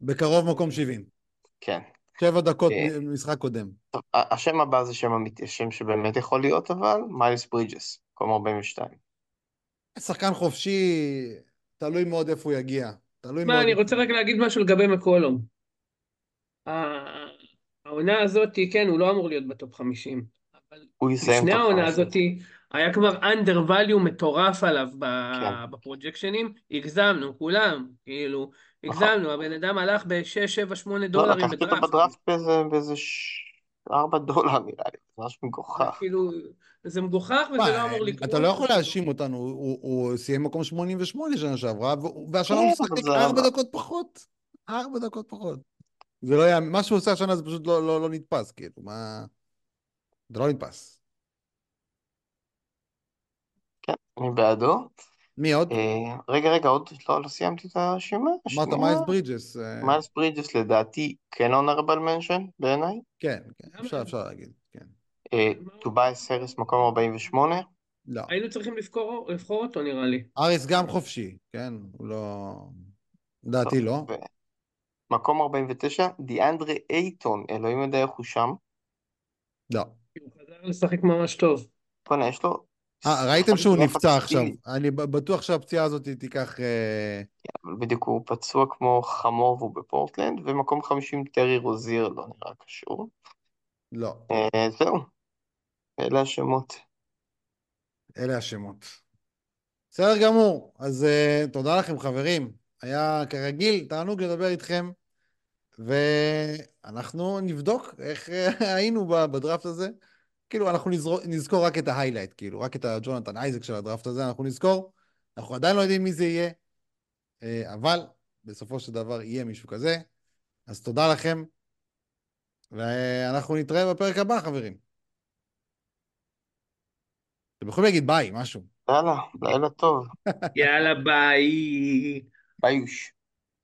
בקרוב מקום 70. כן. שבע דקות אה. משחק קודם. השם הבא זה שם אמיתי, שם שבאמת יכול להיות, אבל מיילס ברידג'ס, מקום 42. שחקן חופשי, תלוי מאוד איפה הוא יגיע. תלוי מה, מאוד... אני רוצה רק להגיד משהו לגבי מקולום. העונה הזאת, כן, הוא לא אמור להיות בטופ 50. אבל הוא יסיים לפני העונה 50. הזאת, היה כבר under value מטורף עליו כן. בפרוג'קשנים. הגזמנו, כולם, כאילו. הגזמנו. הבן אדם הלך ב-6, 7, 8 לא, דולרים לקחתי אותו בדראפט. בדראפט באיזה, באיזה ש... 4 דולר נראה לי, זה ממש זה מגוחך. כאילו, זה מגוחך וזה לא אמור לקרות. אתה לא יכול להאשים אותנו, הוא, הוא סיים מקום 88 שנה שעברה, והשנה הוא כן, משחק אבל זה- ארבע דקות פחות. ארבע דקות פחות. זה לא היה, מה שהוא עושה השנה זה פשוט לא, לא, לא נתפס, כאילו, מה... זה לא נתפס. כן, אני בעדו. מי עוד? אה, רגע, רגע, עוד לא, לא סיימתי את הרשימה. אמרת. מיילס ברידג'ס. אה, מיילס ברידג'ס לדעתי כן honorable mention בעיניי. כן, כן? אפשר, אפשר להגיד, כן. אה, טובייס האריס מקום 48. לא. היינו צריכים לבחור, לבחור אותו נראה לי. האריס גם חופשי, כן? הוא לא... לדעתי לא. ו- מקום 49, דיאנדרה אייטון, אלוהים יודע איך הוא שם. לא. הוא חזר לשחק ממש טוב. בוא'נה, יש לו... אה, ראיתם שהוא שחקן נפצע עכשיו. אני בטוח שהפציעה הזאת תיקח... אה, אבל בדיוק הוא פצוע כמו חמור והוא בפורטלנד, ומקום 50 טרי רוזיר לא נראה קשור. לא. אה, זהו, אלה השמות. אלה השמות. בסדר גמור. אז uh, תודה לכם, חברים. היה כרגיל, תענוג לדבר איתכם, ואנחנו נבדוק איך אה, היינו בדראפט הזה. כאילו, אנחנו נזרוק, נזכור רק את ההיילייט, כאילו, רק את הג'ונתן אייזק של הדראפט הזה, אנחנו נזכור. אנחנו עדיין לא יודעים מי זה יהיה, אה, אבל בסופו של דבר יהיה מישהו כזה. אז תודה לכם, ואנחנו נתראה בפרק הבא, חברים. אתם יכולים להגיד ביי, משהו. יאללה, לילה טוב. יאללה ביי. ביוש.